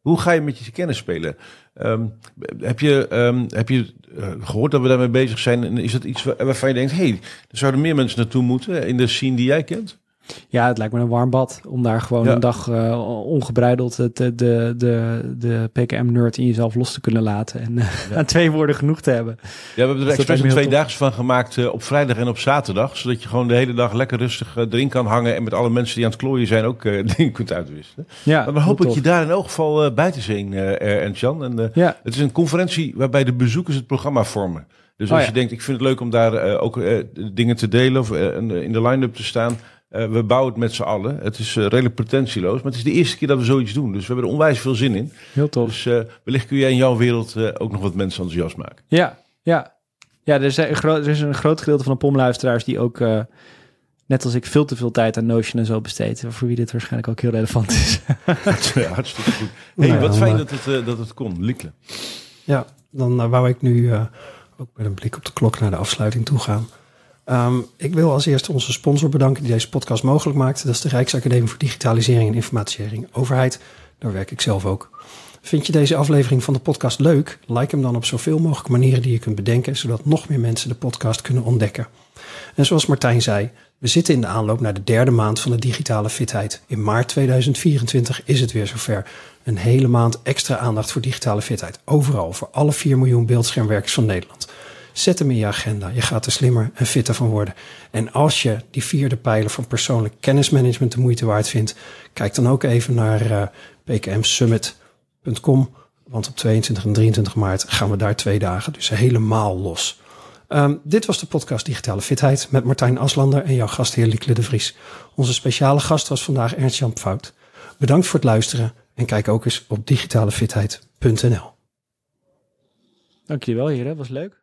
hoe ga je met je kennis spelen? Um, heb je, um, heb je gehoord dat we daarmee bezig zijn? En is dat iets waarvan je denkt, hé, hey, er zouden meer mensen naartoe moeten in de scene die jij kent? Ja, het lijkt me een warm bad om daar gewoon ja. een dag uh, ongebreideld de, de, de, de PKM-nerd in jezelf los te kunnen laten. En uh, ja. aan twee woorden genoeg te hebben. Ja, we hebben er dus expres een twee dagen van gemaakt uh, op vrijdag en op zaterdag. Zodat je gewoon de hele dag lekker rustig erin kan hangen. En met alle mensen die aan het klooien zijn ook dingen kunt uitwisselen. Ja, maar we hopen dat je daar in elk geval bij te zien, en Jan. En ja. het is een conferentie waarbij de bezoekers het programma vormen. Dus als oh, je denkt, ik vind het leuk om daar ook dingen te delen of in de line-up te staan... Uh, we bouwen het met z'n allen. Het is uh, redelijk pretentieloos, maar het is de eerste keer dat we zoiets doen. Dus we hebben er onwijs veel zin in. Heel tof. Dus uh, wellicht kun jij in jouw wereld ook nog wat mensen enthousiast maken. Ja, ja. Ja, er is een, groot, er is een groot gedeelte van de pomluisteraars die ook, net als ik, veel te veel tijd aan Notion en zo besteedt. Voor wie dit waarschijnlijk ook heel relevant is. ja, hartstikke goed. Hey, nou, wat fijn dat het, dat het kon. Likle. Ja, dan wou ik nu ook met een blik op de klok naar de afsluiting toe gaan. Um, ik wil als eerste onze sponsor bedanken die deze podcast mogelijk maakt. Dat is de Rijksacademie voor Digitalisering en Informatisering Overheid. Daar werk ik zelf ook. Vind je deze aflevering van de podcast leuk? Like hem dan op zoveel mogelijk manieren die je kunt bedenken, zodat nog meer mensen de podcast kunnen ontdekken. En zoals Martijn zei, we zitten in de aanloop naar de derde maand van de digitale fitheid. In maart 2024 is het weer zover. Een hele maand extra aandacht voor digitale fitheid. Overal, voor alle 4 miljoen beeldschermwerkers van Nederland. Zet hem in je agenda. Je gaat er slimmer en fitter van worden. En als je die vierde pijler van persoonlijk kennismanagement de moeite waard vindt, kijk dan ook even naar uh, pkmsummit.com. Want op 22 en 23 maart gaan we daar twee dagen dus helemaal los. Um, dit was de podcast Digitale Fitheid met Martijn Aslander en jouw gastheer Liekle de Vries. Onze speciale gast was vandaag Ernst-Jan Fout. Bedankt voor het luisteren en kijk ook eens op digitalefitheid.nl. Dank je wel, heren. Was leuk.